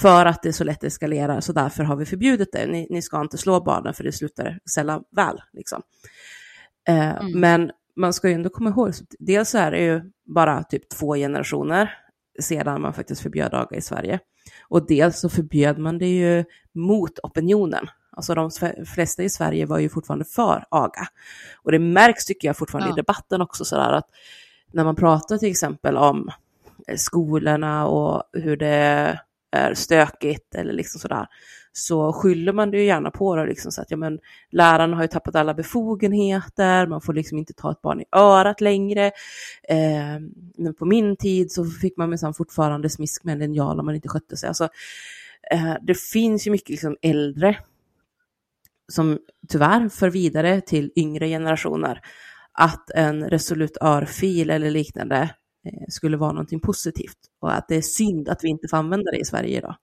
För att det är så lätt att eskalera, så därför har vi förbjudit det. Ni, ni ska inte slå barnen för det slutar sällan väl. Liksom. Eh, Mm. Men man ska ju ändå komma ihåg, dels så är det ju bara typ två generationer sedan man faktiskt förbjöd aga i Sverige. Och dels så förbjöd man det ju mot opinionen. Alltså de flesta i Sverige var ju fortfarande för aga. Och det märks tycker jag fortfarande Ja. i debatten också sådär att när man pratar till exempel om eh, skolorna och hur det är stökigt eller liksom sådär, så skyller man det ju gärna på då, liksom så att ja, men, läraren har ju tappat alla befogenheter, man får liksom inte ta ett barn i örat längre. Eh, men på min tid så fick man minsann fortfarande smisk med en linjal om man inte skötte sig. Alltså, eh, det finns ju mycket liksom äldre som tyvärr för vidare till yngre generationer att en resolut örfil eller liknande eh, skulle vara någonting positivt och att det är synd att vi inte får använda det i Sverige idag.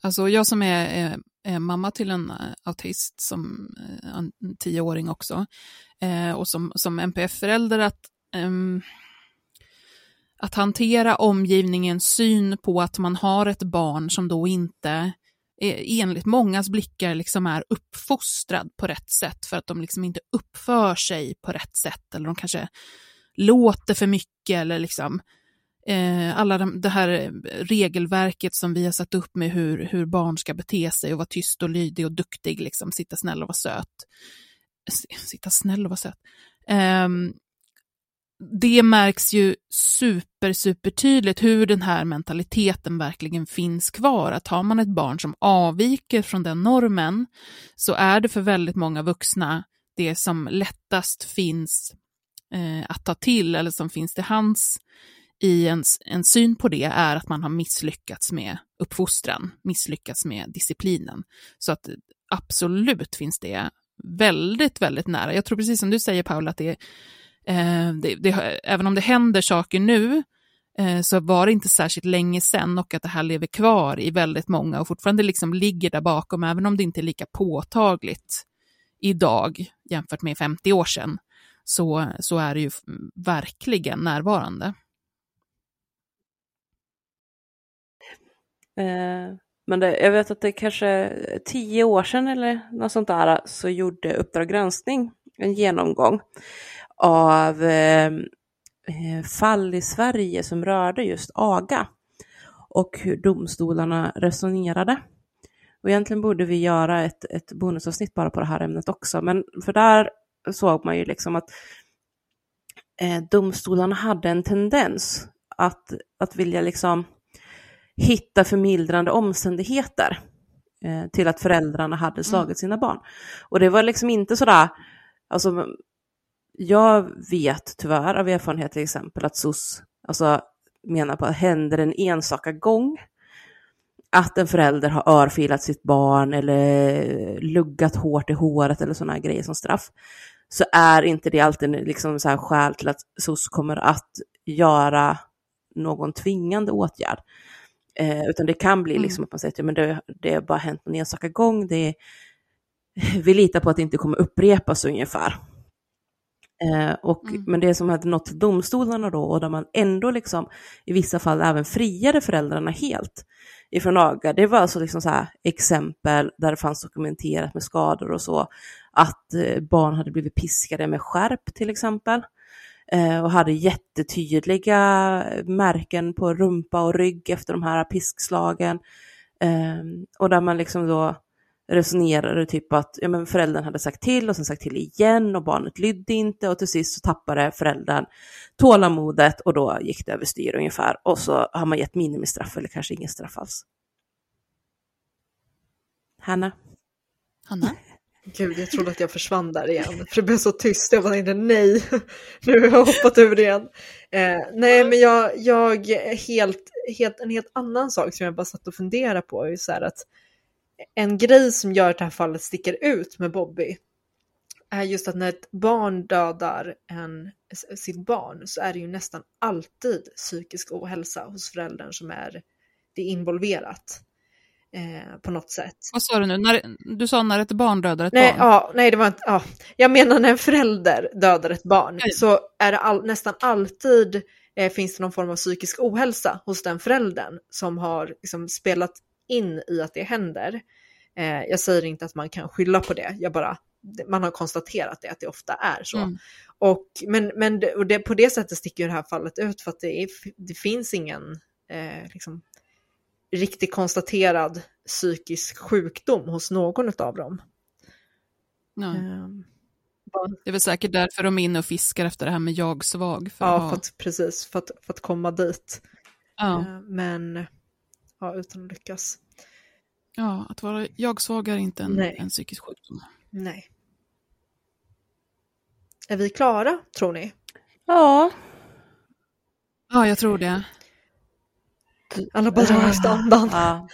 Alltså jag som är, är, är mamma till en eh, autist, som eh, en tioåring också, eh, och som, som NPF-förälder att, eh, att hantera omgivningens syn på att man har ett barn som då inte enligt mångas blickar liksom är uppfostrad på rätt sätt för att de liksom inte uppför sig på rätt sätt eller de kanske låter för mycket eller liksom eh, alla de, det här regelverket som vi har satt upp med hur, hur barn ska bete sig och vara tyst och lydig och duktig, liksom, sitta snäll och vara söt. Sitta snäll och vara söt. Ehm, det märks ju super, super tydligt hur den här mentaliteten verkligen finns kvar. Att har man ett barn som avviker från den normen så är det för väldigt många vuxna det som lättast finns eh, att ta till eller som finns till hands i en, en syn på det är att man har misslyckats med uppfostran, misslyckats med disciplinen. Så att absolut finns det väldigt, väldigt nära. Jag tror precis som du säger Paula, att det, eh, det, det även om det händer saker nu, eh, så var det inte särskilt länge sedan och att det här lever kvar i väldigt många och fortfarande liksom ligger där bakom, även om det inte är lika påtagligt idag jämfört med 50 år sedan, så, så är det ju verkligen närvarande. Eh, men det, jag vet att det kanske tio år sedan eller något sånt där så gjorde Uppdrag granskning en genomgång av eh, eh, fall i Sverige som rörde just aga och hur domstolarna resonerade. Och egentligen borde vi göra ett, ett bonusavsnitt bara på det här ämnet också, men för där såg man ju liksom att eh, domstolarna hade en tendens att, att vilja liksom hitta förmildrande omständigheter eh, till att föräldrarna hade slagit sina barn. Och det var liksom inte sådär, alltså jag vet tyvärr av erfarenhet till exempel att SOS alltså, menar på att händer en enstaka gång att en förälder har örfilat sitt barn eller luggat hårt i håret eller sådana grejer som straff, så är inte det alltid liksom så här skäl till att SOS kommer att göra någon tvingande åtgärd. Eh, utan det kan bli liksom att man säger att ja, men det, det har bara hänt en enstaka gång, det, (laughs) vi litar på att det inte kommer upprepas ungefär. Eh, och, Men det som hade nått till domstolarna då, och där man ändå liksom i vissa fall även friade föräldrarna helt ifrån aga, det var alltså liksom så här exempel där det fanns dokumenterat med skador och så, att eh, barn hade blivit piskade med skärp till exempel och hade jättetydliga märken på rumpa och rygg efter de här piskslagen. Eh, och där man liksom då resonerade typ att ja, men föräldern hade sagt till och sen sagt till igen och barnet lydde inte och till sist så tappade föräldern tålamodet och då gick det överstyr ungefär och så har man gett minimistraff eller kanske ingen straff alls. Hanna? Hanna? (laughs) Gud, jag trodde att jag försvann där igen. För det blev så tyst. Jag bara nej, (laughs) nu har jag hoppat över det igen. Eh, nej, men jag, jag helt, helt, en helt annan sak som jag bara satt och funderade på är ju så här att en grej som gör att det här fallet sticker ut med Bobby är just att när ett barn dödar en, sitt barn så är det ju nästan alltid psykisk ohälsa hos föräldern som är det är involverat eh, på något sätt. Vad sa du nu? När, du sa när ett barn dödar ett Nej, barn? ja, nej, det var inte, ja. Jag menar när en förälder dödar ett barn så är det all, nästan alltid eh, finns det någon form av psykisk ohälsa hos den föräldern som har liksom, spelat in i att det händer. Eh, jag säger inte att man kan skylla på det, jag bara, man har konstaterat det, att det ofta är så. Mm. Och, men men det, och det, på det sättet sticker det här fallet ut för att det, är, det finns ingen eh, liksom, riktigt konstaterad psykisk sjukdom hos någon av dem. Ja. Ehm, Det är väl säkert därför de är inne och fiskar efter det här med jag-svag. För Ja, att ha- för att, precis, för att, för att komma dit. ja. Eh, Men ja, utan att lyckas. ja, att vara jag-svag är inte en, Nej. en psykisk sjukdom. Nej. Är vi klara, tror ni? Ja, Ja, jag tror det. Alla bara drar efter andan. ja.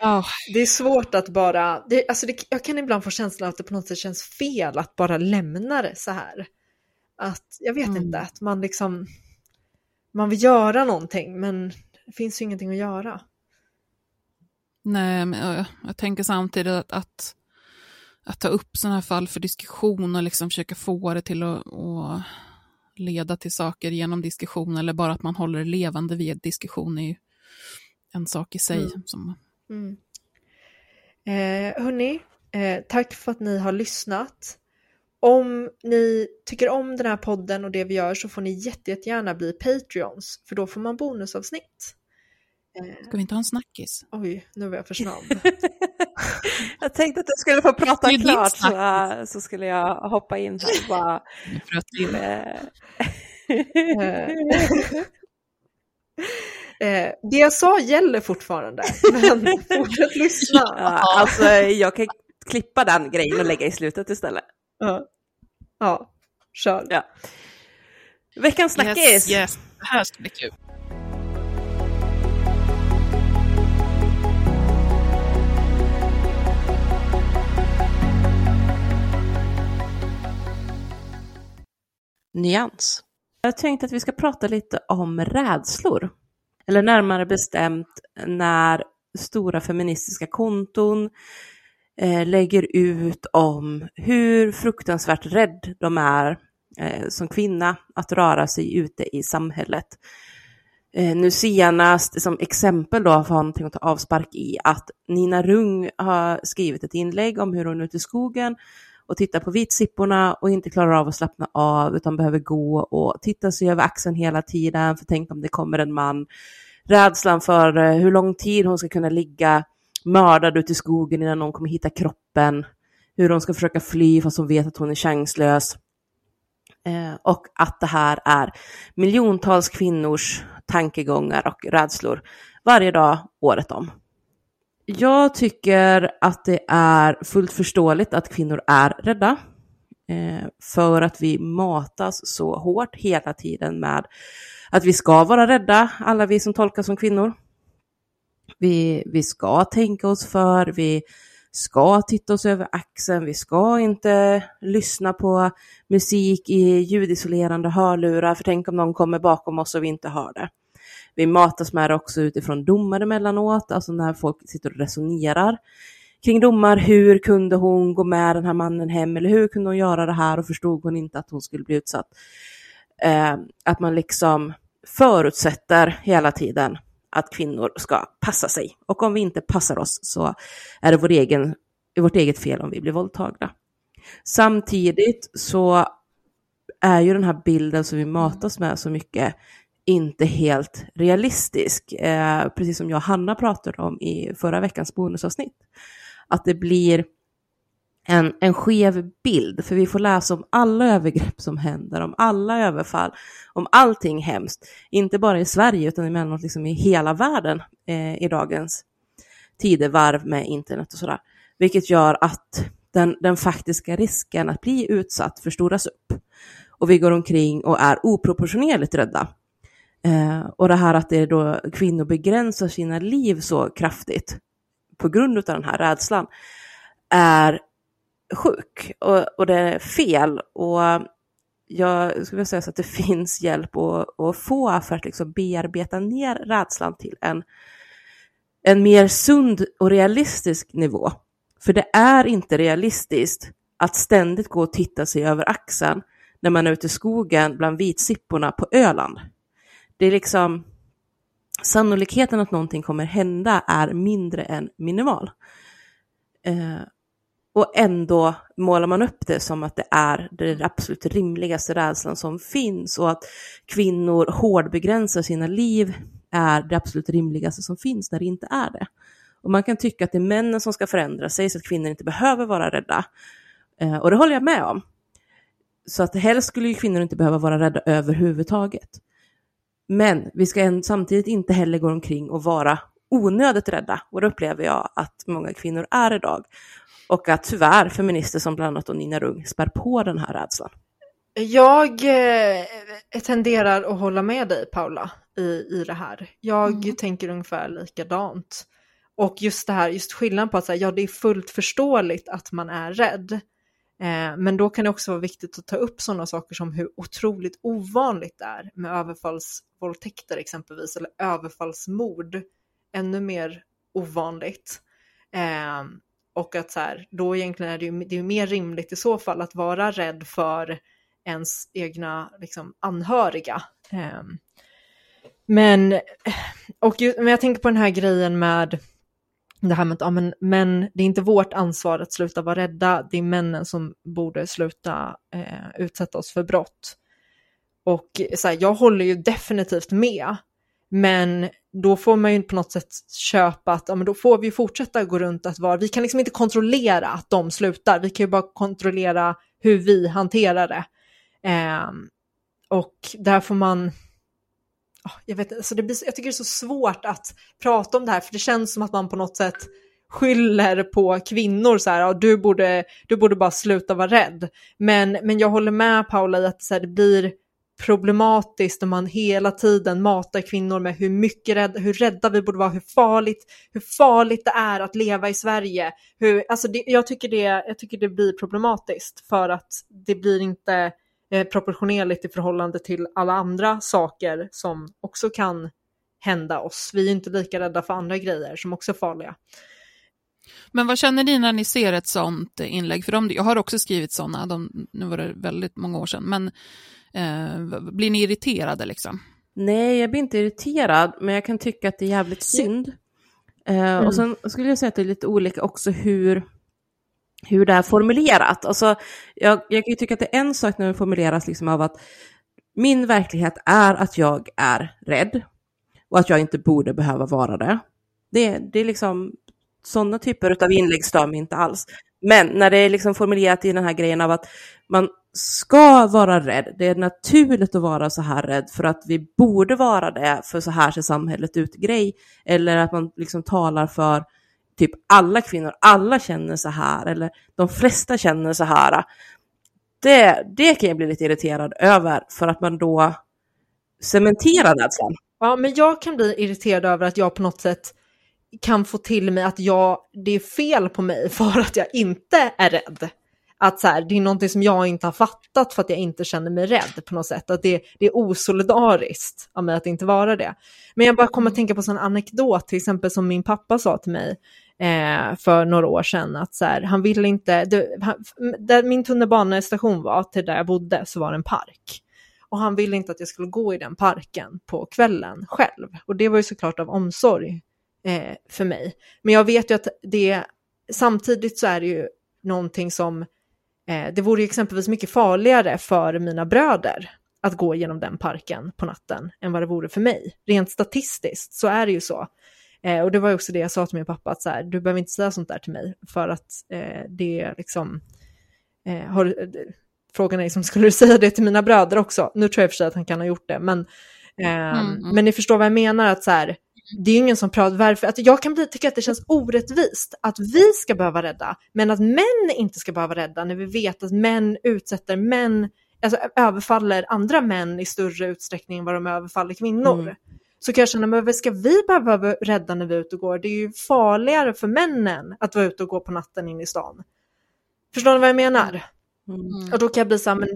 Ja, Det är svårt att bara, det, alltså det, jag kan ibland få känslan att det på något sätt känns fel att bara lämna det så här. Att, jag vet Mm. inte, att man liksom, man vill göra någonting men det finns ju ingenting att göra. nej, men jag, jag tänker samtidigt att, att, att ta upp sådana här fall för diskussion och liksom försöka få det till att, att leda till saker genom diskussion eller bara att man håller det levande vid diskussion är ju en sak i sig. Mm. Som, Mm. Eh, hörni, eh, tack för att ni har lyssnat. Om ni tycker om den här podden och det vi gör så får ni jätte, jättegärna bli Patreons, för då får man bonusavsnitt. Eh, ska vi inte ha en snackis? oj, nu var jag för snabb. (laughs) Jag tänkte att jag skulle få prata klart så, snackis. så skulle jag hoppa in här och bara... Nu fröt till. (laughs) (laughs) eh, det jag sa gäller fortfarande, (laughs) men fortsätt lyssna. ja, alltså, jag kan klippa den grejen och lägga i slutet istället. Ja, ja kör. Ja. Veckans snackis! Yes, yes, det här ska bli kul. Nyans. Jag tänkte att vi ska prata lite om rädslor. Eller närmare bestämt när stora feministiska konton eh, lägger ut om hur fruktansvärt rädd de är eh, som kvinna att röra sig ute i samhället. Eh, nu senast som exempel då för någonting att ta avspark i att Nina Rung har skrivit ett inlägg om hur hon är ute i skogen och tittar på vitsipporna och inte klarar av att slappna av utan behöver gå och titta sig över axeln hela tiden för tänk om det kommer en man. Rädslan för eh, hur lång tid hon ska kunna ligga mördad ute i skogen innan någon kommer hitta kroppen. Hur hon ska försöka fly fast hon vet att hon är chanslös. Eh, och att det här är miljontals kvinnors tankegångar och rädslor varje dag, året om. Jag tycker att det är fullt förståeligt att kvinnor är rädda. Eh, för att vi matas så hårt hela tiden med att vi ska vara rädda, alla vi som tolkas som kvinnor. Vi, vi ska tänka oss för, vi ska titta oss över axeln, vi ska inte lyssna på musik i ljudisolerande hörlurar, för tänk om någon kommer bakom oss och vi inte hör det. Vi matas med det också utifrån domar emellanåt, alltså när folk sitter och resonerar kring domar. Hur kunde hon gå med den här mannen hem? Eller hur kunde hon göra det här och förstod hon inte att hon skulle bli utsatt? Eh, att man liksom förutsätter hela tiden att kvinnor ska passa sig. Och om vi inte passar oss så är det vår egen, vårt eget fel om vi blir våldtagna. Samtidigt så är ju den här bilden som vi matas med så mycket inte helt realistisk. Eh, precis som jag och Hanna pratade om i förra veckans bonusavsnitt. Att det blir en, en skev bild, för vi får läsa om alla övergrepp som händer, om alla överfall, om allting hemskt. Inte bara i Sverige utan emellanåt liksom i hela världen eh, i dagens tidevarv med internet och sådär. Vilket gör att den, den faktiska risken att bli utsatt förstoras upp. Och vi går omkring och är oproportionerligt rädda. Eh, och det här att det då kvinnor begränsar sina liv så kraftigt på grund av den här rädslan är sjuk och, och det är fel. Och jag skulle vilja säga så att det finns hjälp att, att få för att liksom bearbeta ner rädslan till en en mer sund och realistisk nivå. För det är inte realistiskt att ständigt gå och titta sig över axeln när man är ute i skogen bland vitsipporna på Öland. Det är liksom sannolikheten att någonting kommer hända är mindre än minimal. Eh, och ändå målar man upp det som att det är den absolut rimligaste rädslan som finns och att kvinnor hårdbegränsar sina liv är det absolut rimligaste som finns när det inte är det. Och man kan tycka att det är männen som ska förändra sig så att kvinnor inte behöver vara rädda. Eh, och det håller jag med om. Så att helst skulle ju kvinnor inte behöva vara rädda överhuvudtaget. Men vi ska samtidigt inte heller gå omkring och vara onödigt rädda. Och det upplever jag att många kvinnor är idag. Och att tyvärr feminister som bland annat Nina Rung spär på den här rädslan. Jag eh, tenderar att hålla med dig Paula i, i det här. Jag mm. tänker ungefär likadant. Och just det här, just skillnaden på att säga, ja det är fullt förståeligt att man är rädd. Eh, men då kan det också vara viktigt att ta upp sådana saker som hur otroligt ovanligt det är med överfallsvåldtäkter exempelvis, eller överfallsmord. Ännu mer ovanligt. Eh, och att så här, då egentligen är det ju det är mer rimligt i så fall att vara rädd för ens egna liksom, anhöriga. Eh, men, och, men jag tänker på den här grejen med det här med att ja, men, män, det är inte vårt ansvar att sluta vara rädda, det är männen som borde sluta eh, utsätta oss för brott. Och så här, jag håller ju definitivt med, men då får man ju på något sätt köpa att ja, men då får vi fortsätta gå runt att vara, vi kan liksom inte kontrollera att de slutar, vi kan ju bara kontrollera hur vi hanterar det. Eh, och där får man, jag, vet, alltså det blir, jag tycker det är så svårt att prata om det här, för det känns som att man på något sätt skyller på kvinnor så här, ja, du, borde, du borde bara sluta vara rädd. Men, men jag håller med Paula i att så här, det blir problematiskt när man hela tiden matar kvinnor med hur mycket rädd, hur rädda vi borde vara, hur farligt, hur farligt det är att leva i Sverige. Hur, alltså det, jag, tycker det, jag tycker det blir problematiskt för att det blir inte eh, proportionerligt i förhållande till alla andra saker som också kan hända oss. Vi är inte lika rädda för andra grejer som också är farliga. Men vad känner ni när ni ser ett sånt inlägg? För de, jag har också skrivit sådana, de, nu var det väldigt många år sedan, men eh, blir ni irriterade liksom? Nej, jag blir inte irriterad, men jag kan tycka att det är jävligt synd. Eh, mm. Och sen skulle jag säga att det är lite olika också hur, hur det är formulerat. Alltså, jag, jag kan ju tycka att det är en sak när det formuleras liksom av att min verklighet är att jag är rädd och att jag inte borde behöva vara det. Det, det är liksom sådana typer av inlägg stör mig inte alls. Men när det är liksom formulerat i den här grejen av att man ska vara rädd, det är naturligt att vara så här rädd för att vi borde vara det, för så här ser samhället ut grej. Eller att man liksom talar för typ alla kvinnor, alla känner så här, eller de flesta känner så här. Det, det kan jag bli lite irriterad över, för att man då cementerar rädslan. Ja, men jag kan bli irriterad över att jag på något sätt kan få till mig att jag, det är fel på mig (laughs) för att jag inte är rädd. Att så här, det är någonting som jag inte har fattat för att jag inte känner mig rädd på något sätt. Att det, det är osolidariskt av mig att inte vara det. Men jag bara kommer att tänka på en anekdot, till exempel som min pappa sa till mig eh, för några år sedan. Att så här, han ville inte, det, han, där min tunnelbanestation var, till där jag bodde, så var det en park. Och han ville inte att jag skulle gå i den parken på kvällen själv. Och det var ju såklart av omsorg eh, för mig. Men jag vet ju att det, samtidigt så är det ju någonting som, eh, det vore ju exempelvis mycket farligare för mina bröder att gå genom den parken på natten än vad det vore för mig. Rent statistiskt så är det ju så. Eh, och det var också det jag sa till min pappa, att så här, du behöver inte säga sånt där till mig, för att eh, det liksom, eh, har, eh, frågan är liksom, (laughs) skulle du säga det till mina bröder också? Nu tror jag i och för sig att han kan ha gjort det, men, eh, mm, mm. men ni förstår vad jag menar, att så här, det är ju ingen som pratar varför, att jag kan bli, tycka att det känns orättvist att vi ska behöva rädda, men att män inte ska behöva rädda när vi vet att män utsätter män, alltså överfaller andra män i större utsträckning än vad de överfaller kvinnor. Mm. Så kan jag känna, men vad ska vi behöva rädda när vi är ute och går? Det är ju farligare för männen att vara ute och gå på natten in i stan. Förstår ni vad jag menar? Mm. Och då kan jag bli så här, men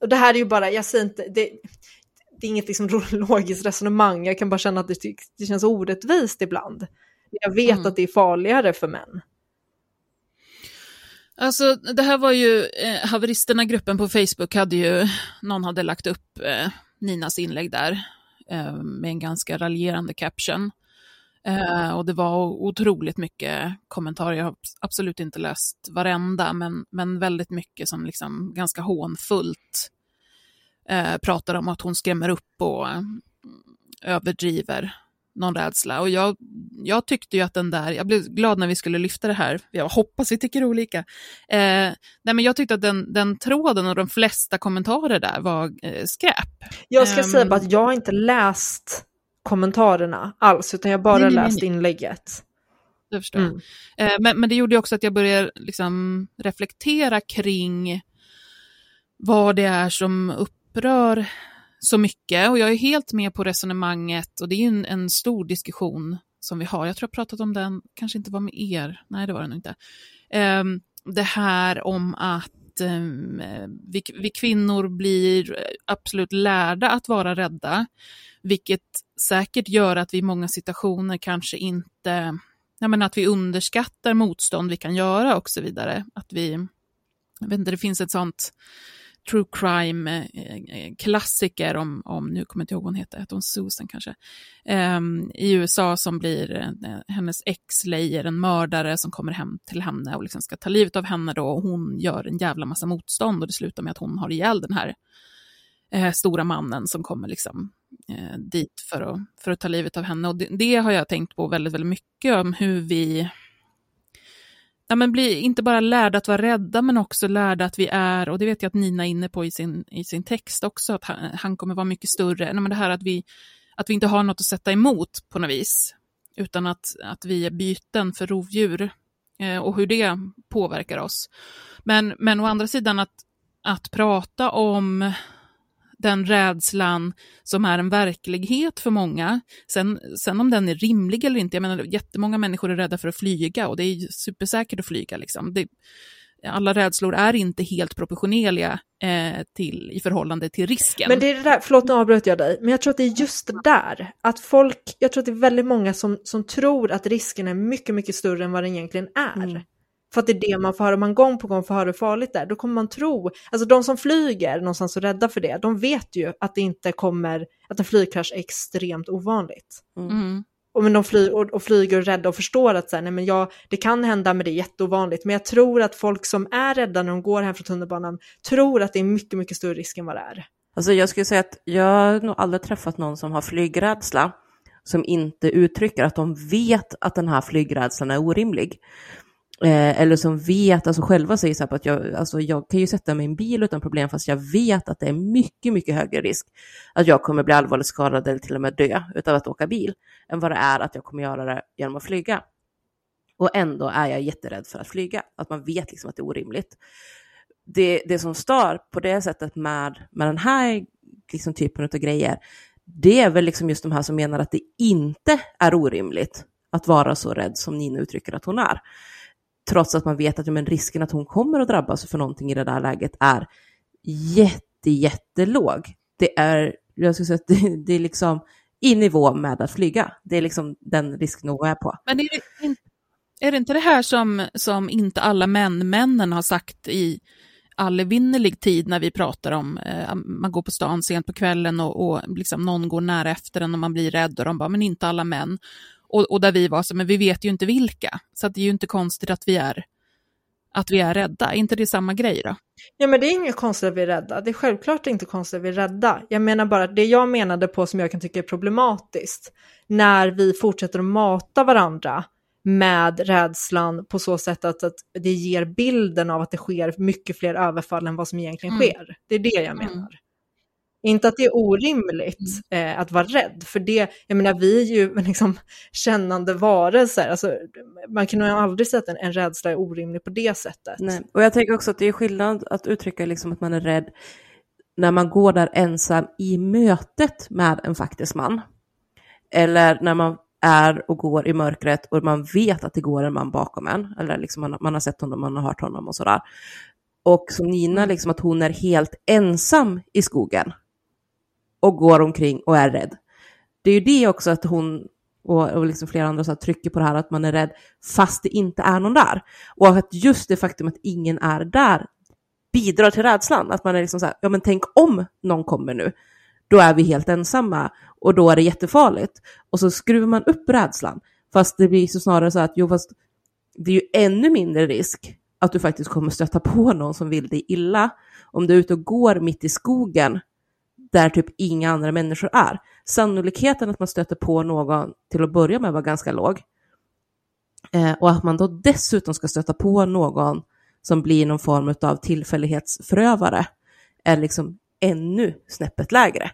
och det här är ju bara, jag säger inte, det, det är inget liksom (laughs) logiskt resonemang, jag kan bara känna att det, det känns orättvist ibland. Jag vet Mm. att det är farligare för män. Alltså det här var ju, eh, haveristerna-gruppen på Facebook hade ju, någon hade lagt upp eh, Ninas inlägg där Eh, med en ganska raljerande caption. Eh, och det var otroligt mycket kommentarer, jag har absolut inte läst varenda, men, men väldigt mycket som liksom ganska hånfullt eh, pratar om att hon skrämmer upp och eh, överdriver någon rädsla. Och jag, jag tyckte ju att den där, jag blev glad när vi skulle lyfta det här, jag hoppas vi tycker olika. Eh, nej men jag tyckte att den, den tråden och de flesta kommentarer där var eh, skräp. Jag ska Ehm. säga bara att jag har inte läst kommentarerna alls, utan jag bara Nej, nej, nej, läst nej. inlägget. Det förstår jag. Mm. Eh, men, men det gjorde också att jag började liksom reflektera kring vad det är som upprör så mycket. Och jag är helt med på resonemanget och det är ju en, en stor diskussion som vi har. Jag tror jag pratat om den, kanske inte var med er, nej det var det nog inte. Um, det här om att um, vi, vi kvinnor blir absolut lärda att vara rädda, vilket säkert gör att vi i många situationer kanske inte ja, men att vi underskattar motstånd vi kan göra och så vidare. Att vi, jag vet inte, det finns ett sånt true crime-klassiker eh, eh, om, om, nu kommer jag inte ihåg vad hon heter, hon Susan kanske, um, i USA som blir, eh, hennes ex lejer en mördare som kommer hem till henne och liksom ska ta livet av henne då och hon gör en jävla massa motstånd och det slutar med att hon har ihjäl den här eh, stora mannen som kommer liksom eh, dit för att, för att ta livet av henne. Och det, det har jag tänkt på väldigt, väldigt mycket om hur vi ja, men bli inte bara lärda att vara rädda, men också lärda att vi är, och det vet jag att Nina är inne på i sin, i sin text också, att han, han kommer vara mycket större. Nej, men det här att vi, att vi inte har något att sätta emot på något vis, utan att, att vi är byten för rovdjur eh, och hur det påverkar oss. Men, men å andra sidan att, att prata om den rädslan som är en verklighet för många. Sen, sen om den är rimlig eller inte, jag menar jättemånga människor är rädda för att flyga och det är supersäkert att flyga. Liksom. Det, alla rädslor är inte helt proportionerliga eh, till, i förhållande till risken. Men det är det där, förlåt nu avbröt jag dig, men jag tror att det är just det där, att folk, jag tror att det är väldigt många som, som tror att risken är mycket, mycket större än vad den egentligen är. Mm. För att det är det man får höra, om man gång på gång får höra hur farligt det är, då kommer man tro, alltså de som flyger någonstans och rädda för det, de vet ju att det inte kommer, att en flygkrasch är extremt ovanligt. Mm. Och, men de fly, och, och flyger och rädda och förstår att så här, nej, men jag, det kan hända men det är jätteovanligt. Men jag tror att folk som är rädda när de går hem från tunnelbanan tror att det är mycket, mycket större risk än vad det är. Alltså jag skulle säga att jag har nog aldrig träffat någon som har flygrädsla som inte uttrycker att de vet att den här flygrädslan är orimlig. Eh, eller som vet, alltså själva säger så här på att jag, alltså jag kan ju sätta mig i en bil utan problem fast jag vet att det är mycket, mycket högre risk att jag kommer bli allvarligt skadad eller till och med dö utav att åka bil än vad det är att jag kommer göra det genom att flyga. Och ändå är jag jätterädd för att flyga, att man vet liksom att det är orimligt. Det, det som stör på det sättet med, med den här liksom typen av grejer, det är väl liksom just de här som menar att det inte är orimligt att vara så rädd som Nina uttrycker att hon är. Trots att man vet att ja, men risken att hon kommer att drabbas för någonting i det där läget är jätte, jättelåg. Det är, jag skulle säga att (laughs) det, det är liksom i nivå med att flyga. Det är liksom den risknivå jag är på. Men är det, in- är det inte det här som, som inte alla män, männen har sagt i allvinnerlig tid när vi pratar om, eh, man går på stan sent på kvällen och, och liksom någon går nära efter en och man blir rädd och de bara, men inte alla män. Och, och där vi var så, men vi vet ju inte vilka. Så att det är ju inte konstigt att vi är, att vi är rädda. Är inte det samma grej då? Ja men det är inget konstigt att vi är rädda. Det är självklart inte konstigt att vi är rädda. Jag menar bara att det jag menade på som jag kan tycka är problematiskt när vi fortsätter att mata varandra med rädslan på så sätt att, att det ger bilden av att det sker mycket fler överfall än vad som egentligen Mm. sker. Det är det jag menar. Mm. Inte att det är orimligt eh, att vara rädd, för det, jag menar vi är ju (laughs) liksom kännande varelser, alltså, man kan nog aldrig säga att en, en rädsla är orimlig på det sättet. Nej. Och jag tänker också att det är skillnad att uttrycka liksom att man är rädd när man går där ensam i mötet med en faktisk man. Eller när man är och går i mörkret och man vet att det går en man bakom en. Eller liksom man, man har sett honom, man har hört honom och sådär. Och som Nina, liksom att hon är helt ensam i skogen och går omkring och är rädd. Det är ju det också att hon och, och liksom flera andra så här, trycker på det här att man är rädd fast det inte är någon där. Och att just det faktum att ingen är där bidrar till rädslan. Att man är liksom så här, ja men tänk om någon kommer nu, då är vi helt ensamma och då är det jättefarligt. Och så skruvar man upp rädslan. Fast det blir så snarare så att, jo fast det är ju ännu mindre risk att du faktiskt kommer stöta på någon som vill dig illa. Om du är ute och går mitt i skogen där typ inga andra människor är. Sannolikheten att man stöter på någon till att börja med var ganska låg. Eh, och att man då dessutom ska stöta på någon som blir någon form av tillfällighetsförövare är liksom ännu snäppet lägre.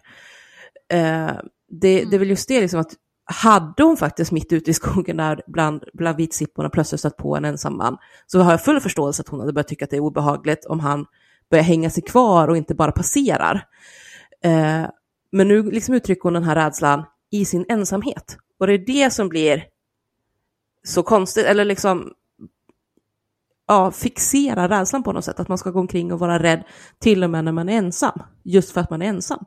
Eh, det, det är väl just det liksom att hade hon faktiskt mitt ute i skogen där bland, bland vitsipporna plötsligt stött på en ensam man, så har jag full förståelse att hon hade börjat tycka att det är obehagligt om han börjar hänga sig kvar och inte bara passerar. Eh, men nu liksom uttrycker hon den här rädslan i sin ensamhet. Och det är det som blir så konstigt, eller liksom ja, fixera rädslan på något sätt, att man ska gå omkring och vara rädd till och med när man är ensam, just för att man är ensam.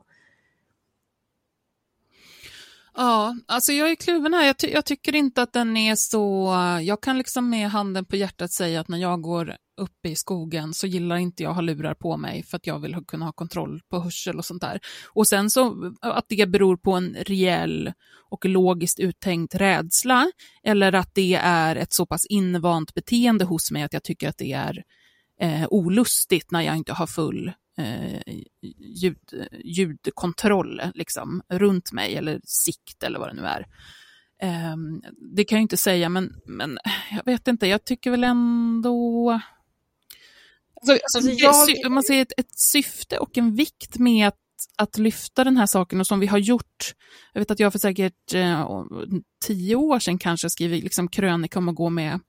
Ja, alltså jag är kluven här. Jag, ty jag, tycker inte att den är så... Jag kan liksom med handen på hjärtat säga att när jag går uppe i skogen så gillar inte jag att ha lurar på mig för att jag vill kunna ha kontroll på hörsel och sånt där. Och sen så att det beror på en rejäl och logiskt uttänkt rädsla eller att det är ett så pass invant beteende hos mig att jag tycker att det är eh, olustigt när jag inte har full eh, ljud, ljudkontroll liksom, runt mig eller sikt eller vad det nu är. Eh, det kan jag inte säga, men, men jag vet inte, jag tycker väl ändå... Alltså, alltså, jag... Man ser ett, ett syfte och en vikt med att att lyfta den här saken och som vi har gjort, jag vet att jag för säkert eh, tio år sedan kanske skrivit liksom krönika om att gå med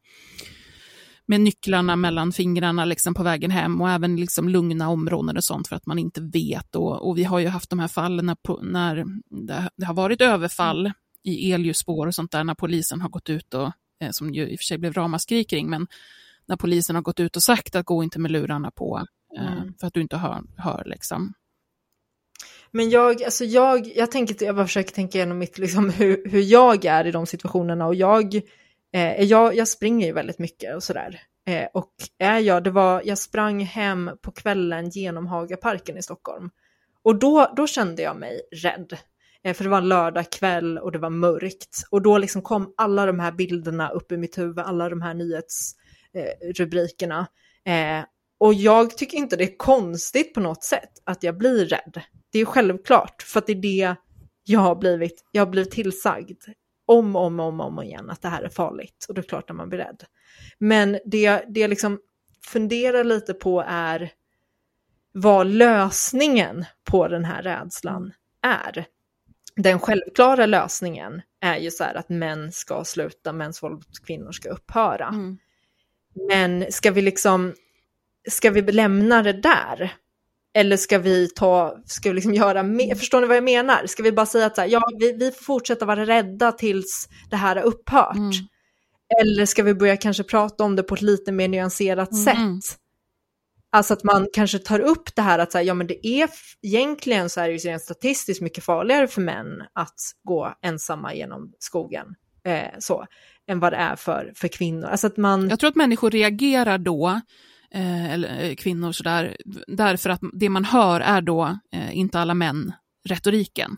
med nycklarna mellan fingrarna liksom på vägen hem och även liksom lugna områden och sånt för att man inte vet. Och, och vi har ju haft de här fallen när, när det har varit överfall i elljusspår och sånt där när polisen har gått ut och, eh, som ju i och för sig blev ramaskri kring, men när polisen har gått ut och sagt att gå inte med lurarna på eh, mm. för att du inte hör. hör liksom. Men jag, alltså jag, jag, tänker, jag bara försöker tänka igenom mitt, liksom, hur, hur jag är i de situationerna och jag Eh, jag, jag springer ju väldigt mycket och sådär. Eh, och är jag, det var, jag sprang hem på kvällen genom Hagaparken i Stockholm. Och då, då kände jag mig rädd. Eh, för det var en lördag kväll och det var mörkt. Och då liksom kom alla de här bilderna upp i mitt huvud, alla de här nyhetsrubrikerna. Eh, eh, och jag tycker inte det är konstigt på något sätt att jag blir rädd. Det är självklart, för att det är det jag har blivit, jag har blivit tillsagd om och om, om, om igen att det här är farligt och det är klart att man blir rädd. Men det, det jag liksom funderar lite på är vad lösningen på den här rädslan är. Den självklara lösningen är ju så här att män ska sluta, mäns våld mot kvinnor ska upphöra. Mm. Men ska vi liksom, ska vi lämna det där? Eller ska vi ta, ska vi liksom göra mer? Förstår ni vad jag menar? Ska vi bara säga att så här, ja, vi, vi får fortsätta vara rädda tills det här har upphört? Mm. Eller ska vi börja kanske prata om det på ett lite mer nyanserat mm. sätt? Alltså att man kanske tar upp det här att så här, ja men det är egentligen så är det ju rent statistiskt mycket farligare för män att gå ensamma genom skogen. Eh, så, än vad det är för, för kvinnor. Alltså att man... Jag tror att människor reagerar då eh, eller eh, kvinnor sådär, därför att det man hör är då eh, inte alla män-retoriken.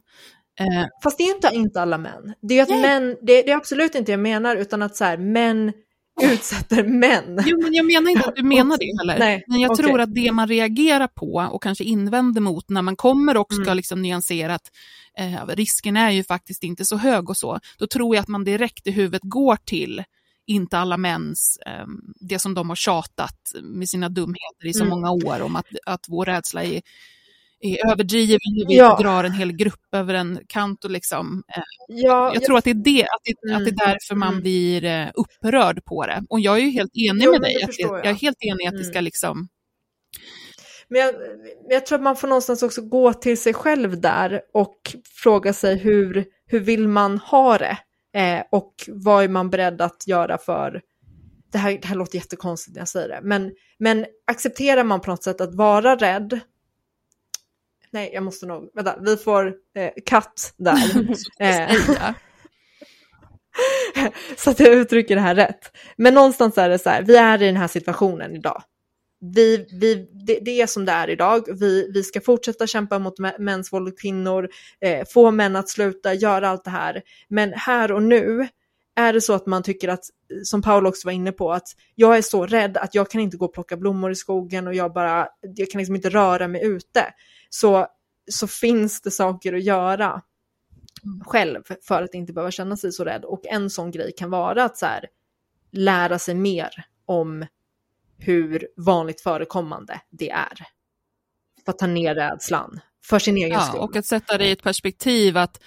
Eh, Fast det är inte inte alla män. Det är, att män, det, det, är absolut inte det jag menar, utan att så här, män utsätter män. Jo, men jag menar inte att du (laughs) menar det heller. Nej, men jag okay. tror att det man reagerar på och kanske invänder mot när man kommer och ska mm. liksom nyansera att eh, risken är ju faktiskt inte så hög och så, då tror jag att man direkt i huvudet går till inte alla mäns, ehm, det som de har tjatat med sina dumheter i så mm. många år om att, att vår rädsla är, är överdriven, vi ja. drar en hel grupp över en kant och liksom. Eh, ja, jag tror att det är, det, att det, mm. att det är mm, därför man mm. blir eh, upprörd på det. Och jag är ju helt enig jo, med dig, att det, jag. jag. är helt enig att mm. det ska liksom men jag, jag, tror att man får någonstans också gå till sig själv där och fråga sig hur, hur vill man ha det? Eh, och vad är man beredd att göra för, det här, det här låter jättekonstigt när jag säger det, men, men accepterar man på något sätt att vara rädd, nej jag måste nog, vänta, vi får eh, katt där. (laughs) eh, (laughs) så att jag uttrycker det här rätt. Men någonstans är det så här, vi är i den här situationen idag. Vi, vi, det, det är som det är idag. Vi, vi ska fortsätta kämpa mot mäns våld och kvinnor, eh, få män att sluta, göra allt det här. Men här och nu är det så att man tycker att, som Paul också var inne på, att jag är så rädd att jag kan inte gå och plocka blommor i skogen och jag bara, jag kan liksom inte röra mig ute. Så, så finns det saker att göra själv för att inte behöva känna sig så rädd. Och en sån grej kan vara att så här, lära sig mer om hur vanligt förekommande det är. För att ta ner rädslan för sin egen ja, skull. Och att sätta det i ett perspektiv att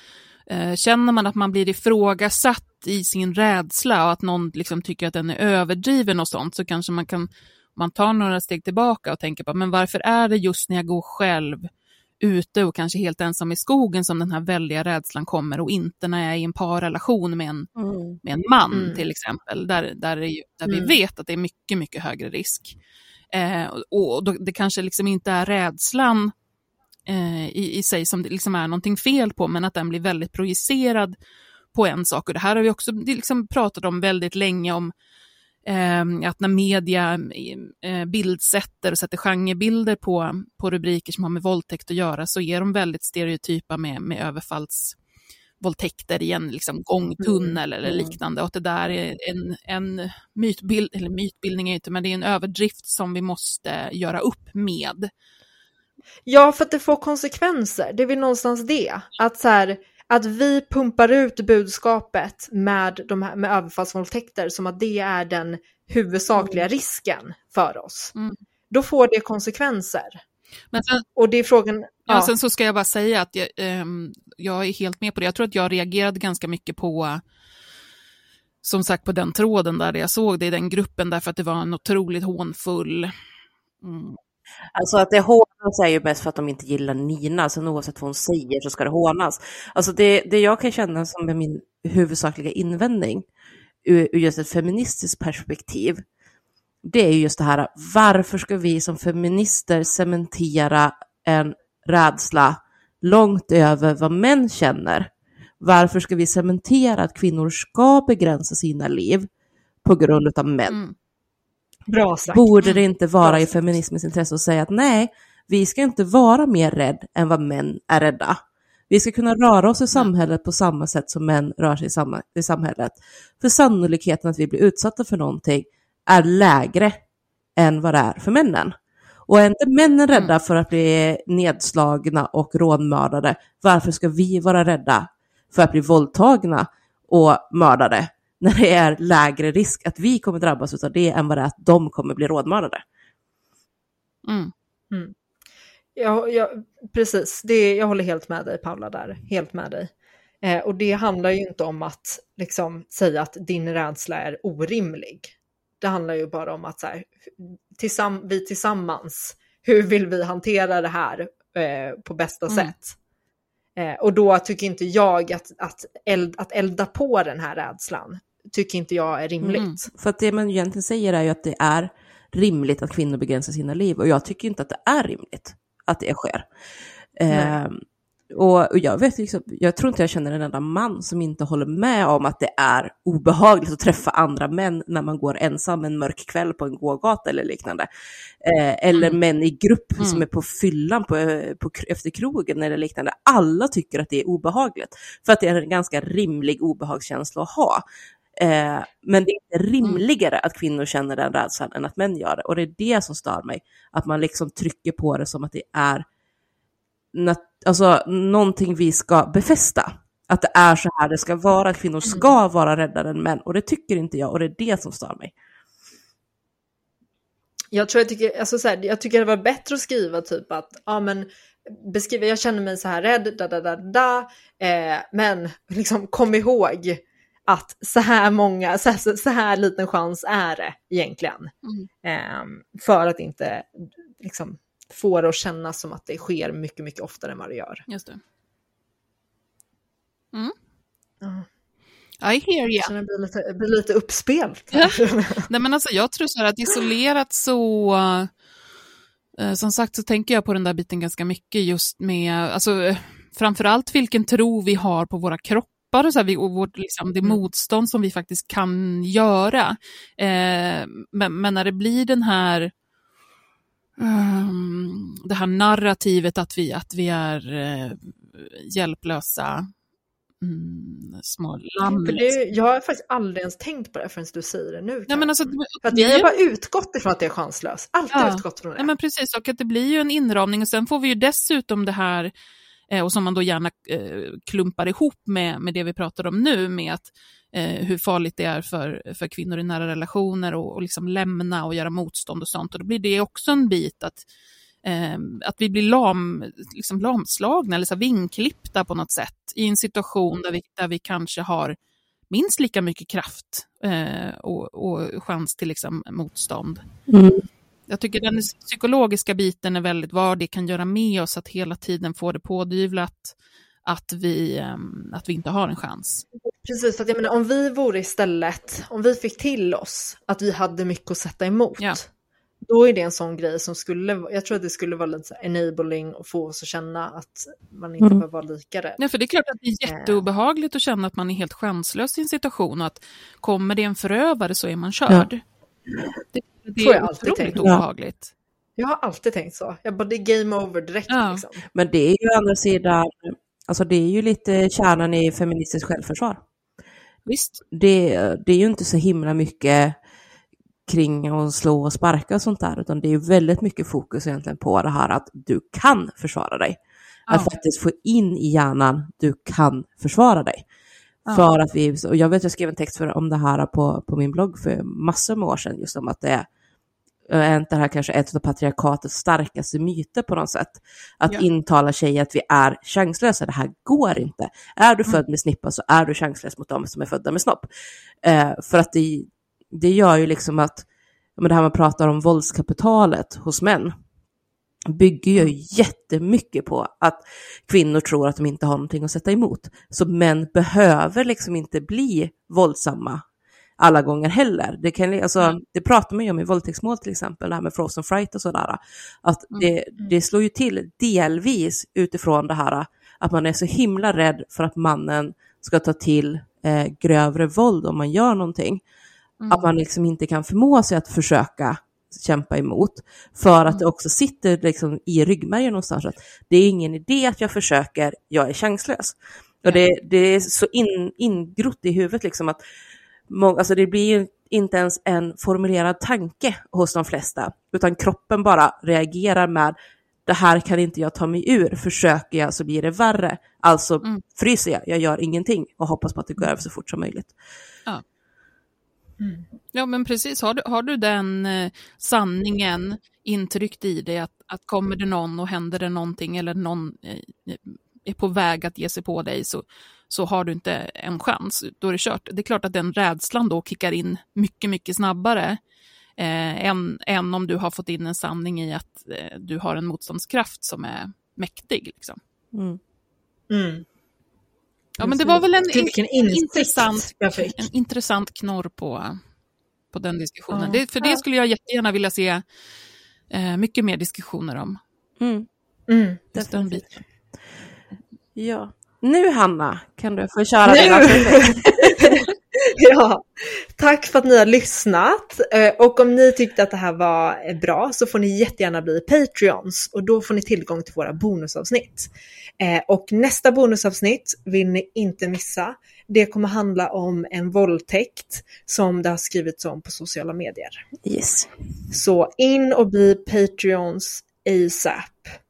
eh, känner man att man blir ifrågasatt i sin rädsla och att någon liksom tycker att den är överdriven och sånt så kanske man kan man tar några steg tillbaka och tänker på men varför är det just när jag går själv ute och kanske helt ensam i skogen som den här väldiga rädslan kommer och inte när jag är i en parrelation med en, mm. med en man mm. till exempel, där, där, är, där mm. vi vet att det är mycket, mycket högre risk. Eh, och då, det kanske liksom inte är rädslan eh, i, i sig som det liksom är någonting fel på, men att den blir väldigt projicerad på en sak. Och det här har vi också liksom pratat om väldigt länge, om att när media eh, bildsätter och sätter genrebilder på, på rubriker som har med våldtäkt att göra så är de väldigt stereotypa med, med överfallsvåldtäkter i en liksom, gångtunnel mm. eller liknande. Och att det där är en, en mytbild, eller mytbildning är inte, men det är en överdrift som vi måste göra upp med. Ja, för att det får konsekvenser. Det är väl någonstans det. Att så här, att vi pumpar ut budskapet med, de här, med överfallsvåldtäkter som att det är den huvudsakliga mm. risken för oss. Mm. Då får det konsekvenser. Men sen, och det är frågan... Ja. ja. sen så ska jag bara säga att jag, eh, jag är helt med på det. Jag tror att jag reagerade ganska mycket på som sagt på den tråden där jag såg det i den gruppen därför att det var en otroligt hånfull mm, Alltså att det hånas är ju mest för att de inte gillar Nina, så oavsett vad hon säger så ska det hånas. Alltså det, det jag kan känna som är min huvudsakliga invändning ur, ur just ett feministiskt perspektiv, det är just det här, varför ska vi som feminister cementera en rädsla långt över vad män känner? Varför ska vi cementera att kvinnor ska begränsa sina liv på grund av män? Mm. Bra sagt. Borde det inte vara i feminismens intresse att säga att nej, vi ska inte vara mer rädd än vad män är rädda. Vi ska kunna röra oss i samhället på samma sätt som män rör sig i, samhället. För sannolikheten att vi blir utsatta för någonting är lägre än vad det är för männen. Och är inte männen rädda mm. för att bli nedslagna och rånmördade, varför ska vi vara rädda för att bli våldtagna och mördade? (laughs) när det är lägre risk att vi kommer drabbas av det än vad det är att de kommer bli rådmördade. Mm. Mm. Ja, ja, precis, det, jag håller helt med dig Paula där, helt med dig. Eh, och det handlar ju inte om att liksom, säga att din rädsla är orimlig. Det handlar ju bara om att så här, tillsamm vi tillsammans, hur vill vi hantera det här eh, på bästa mm. sätt? Eh, och då tycker inte jag att, att, eld, att elda på den här rädslan tycker inte jag är rimligt. Mm. För att det man egentligen säger är ju att det är rimligt att kvinnor begränsar sina liv och jag tycker inte att det är rimligt att det sker. Eh, och, och, jag vet liksom, jag tror inte jag känner en enda man som inte håller med om att det är obehagligt att träffa andra män när man går ensam en mörk kväll på en gågata eller liknande. Eh, eller mm. män i grupp mm. som är på fyllan på, på, efter krogen eller liknande. Alla tycker att det är obehagligt. För att det är en ganska rimlig obehagskänsla att ha. Eh, men det är inte mm. rimligare mm. att kvinnor känner den rädslan än att män gör det. Och det är det som stör mig. Att man liksom trycker på det som att det är alltså, någonting vi ska befästa. Att det är så här det ska vara, att kvinnor mm. ska vara räddare än män. Och det tycker inte jag och det är det som stör mig. Jag tror jag tycker, alltså så här, jag tycker det var bättre att skriva typ att, ja men beskriva, jag känner mig så här rädd, da da da da, eh, men liksom kom ihåg att så här många, så här, så här liten chans är det egentligen. Mm. Eh, för att inte liksom, få det att kännas som att det sker mycket, mycket oftare än vad det gör. Just det. Mm. Mm. I hear you. Det blir lite, blir lite uppspelt. (laughs) Nej, men alltså, jag tror så här att isolerat så, eh, som sagt så tänker jag på den där biten ganska mycket just med, alltså framförallt vilken tro vi har på våra kroppar kroppar och, så här, och vårt, liksom, det motstånd som vi faktiskt kan göra. Eh, men, men, när det blir den här um, det här narrativet att vi, att vi är uh, hjälplösa mm, små lamm. För det, jag har faktiskt aldrig ens tänkt på det förrän du säger det nu. Nej, men alltså, för att jag har bara utgått ifrån att det är chanslöst. Alltid ja. utgått från det. Ja, men precis, och att det blir ju en inramning och sen får vi ju dessutom det här eh, Eh, och som man då gärna eh, klumpar ihop med, med det vi pratar om nu, med att, eh, hur farligt det är för, för kvinnor i nära relationer och, och liksom lämna och göra motstånd och sånt. Och då blir det också en bit att eh, att vi blir lam, liksom lamslagna eller så vinklippta på något sätt i en situation där vi, där vi kanske har minst lika mycket kraft eh, och, och, chans till liksom, motstånd. Mm. Jag tycker den psykologiska biten är väldigt vad det kan göra med oss att hela tiden få det pådyvlat att vi, ehm, att vi inte har en chans. Precis, för att jag menar, om vi vore istället, om vi fick till oss att vi hade mycket att sätta emot, ja då är det en sån grej som skulle, jag tror att det skulle vara lite enabling och få oss att känna att man inte mm. behöver vara lika rädd. Ja, för det är klart att det är eh. jätteobehagligt att känna att man är helt chanslös i en situation och att kommer det en förövare så är man körd. Ja. Det, det är jag otroligt tänkt. obehagligt. Jag har alltid tänkt så. Jag bara, det är game over direkt. Ja. Liksom. Men det är ju å andra sidan, alltså det är ju lite kärnan i feministiskt självförsvar. Visst. Det, det är ju inte så himla mycket kring att slå och sparka och sånt där, utan det är väldigt mycket fokus egentligen på det här att du kan försvara dig. Ja. Att faktiskt få in i hjärnan, du kan försvara dig. Ja. För att vi, och jag vet jag skrev en text för, om det här på, på min blogg för massor med år sedan, just om att det är det här kanske ett av patriarkatets starkaste myter på något sätt. Att ja. intala tjejer att vi är chanslösa, det här går inte. Är du mm. född med snippa så är du chanslös mot dem som är födda med snopp. Eh, för att det, det gör ju liksom att, men det här man pratar om våldskapitalet hos män, bygger ju jättemycket på att kvinnor tror att de inte har någonting att sätta emot. Så män behöver liksom inte bli våldsamma alla gånger heller. Det, kan, alltså, mm. det pratar man ju om i våldtäktsmål till exempel, det här med frozen fright och sådär. Att mm. det, det slår ju till delvis utifrån det här att man är så himla rädd för att mannen ska ta till eh, grövre våld om man gör någonting. Mm. Att man liksom inte kan förmå sig att försöka kämpa emot. För att det mm. också sitter liksom i ryggmärgen någonstans att det är ingen idé att jag försöker, jag är chanslös. Och det, det är så in, ingrott i huvudet liksom att må, alltså det blir inte ens en formulerad tanke hos de flesta, utan kroppen bara reagerar med det här kan inte jag ta mig ur, försöker jag så blir det värre. Alltså mm. fryser jag, jag gör ingenting och hoppas på att det går över så fort som möjligt. Ja. Mm. Ja, men precis. Har du, har du den eh, sanningen intryckt i dig att, att kommer det någon och händer det någonting eller någon eh, är på väg att ge sig på dig så, så har du inte en chans. Då är det kört. Det är klart att den rädslan då kickar in mycket, mycket snabbare eh, än, än om du har fått in en sanning i att eh, du har en motståndskraft som är mäktig. Liksom. Mm. Mm. Ja, men det var väl en, in, intressant, en intressant knorr på, på den diskussionen. Ja. Det, för det skulle jag jättegärna vilja se eh, mycket mer diskussioner om. Mm. Mm, Ja. Nu Hanna, kan du få köra dina (laughs) Ja, tack för att ni har lyssnat. Eh, och om ni tyckte att det här var bra så får ni jättegärna bli Patreons och då får ni tillgång till våra bonusavsnitt. Eh, och nästa bonusavsnitt vill ni inte missa. Det kommer handla om en våldtäkt som det har skrivits om på sociala medier. Yes. Så in och bli Patreons ASAP.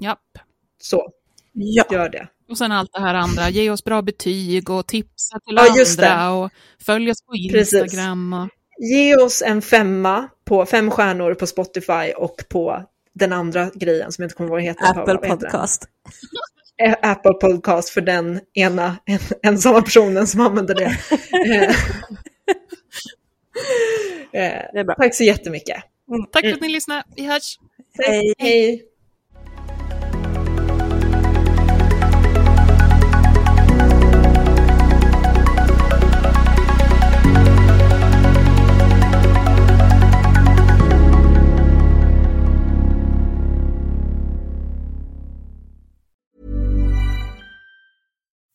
Japp. Så, ja. gör det. Och sen allt det här andra, ge oss bra betyg och tipsa till ja, andra och följ oss på Instagram. Och... Ge oss en femma på fem stjärnor på Spotify och på den andra grejen som jag inte kommer ihåg vad heter. Apple Podcast. Apple Podcast för den ena en, ensamma personen som använder det. (laughs) Eh, det Tack så jättemycket. Mm. Tack för att ni lyssnade. Vi hörs. Hej. Hej.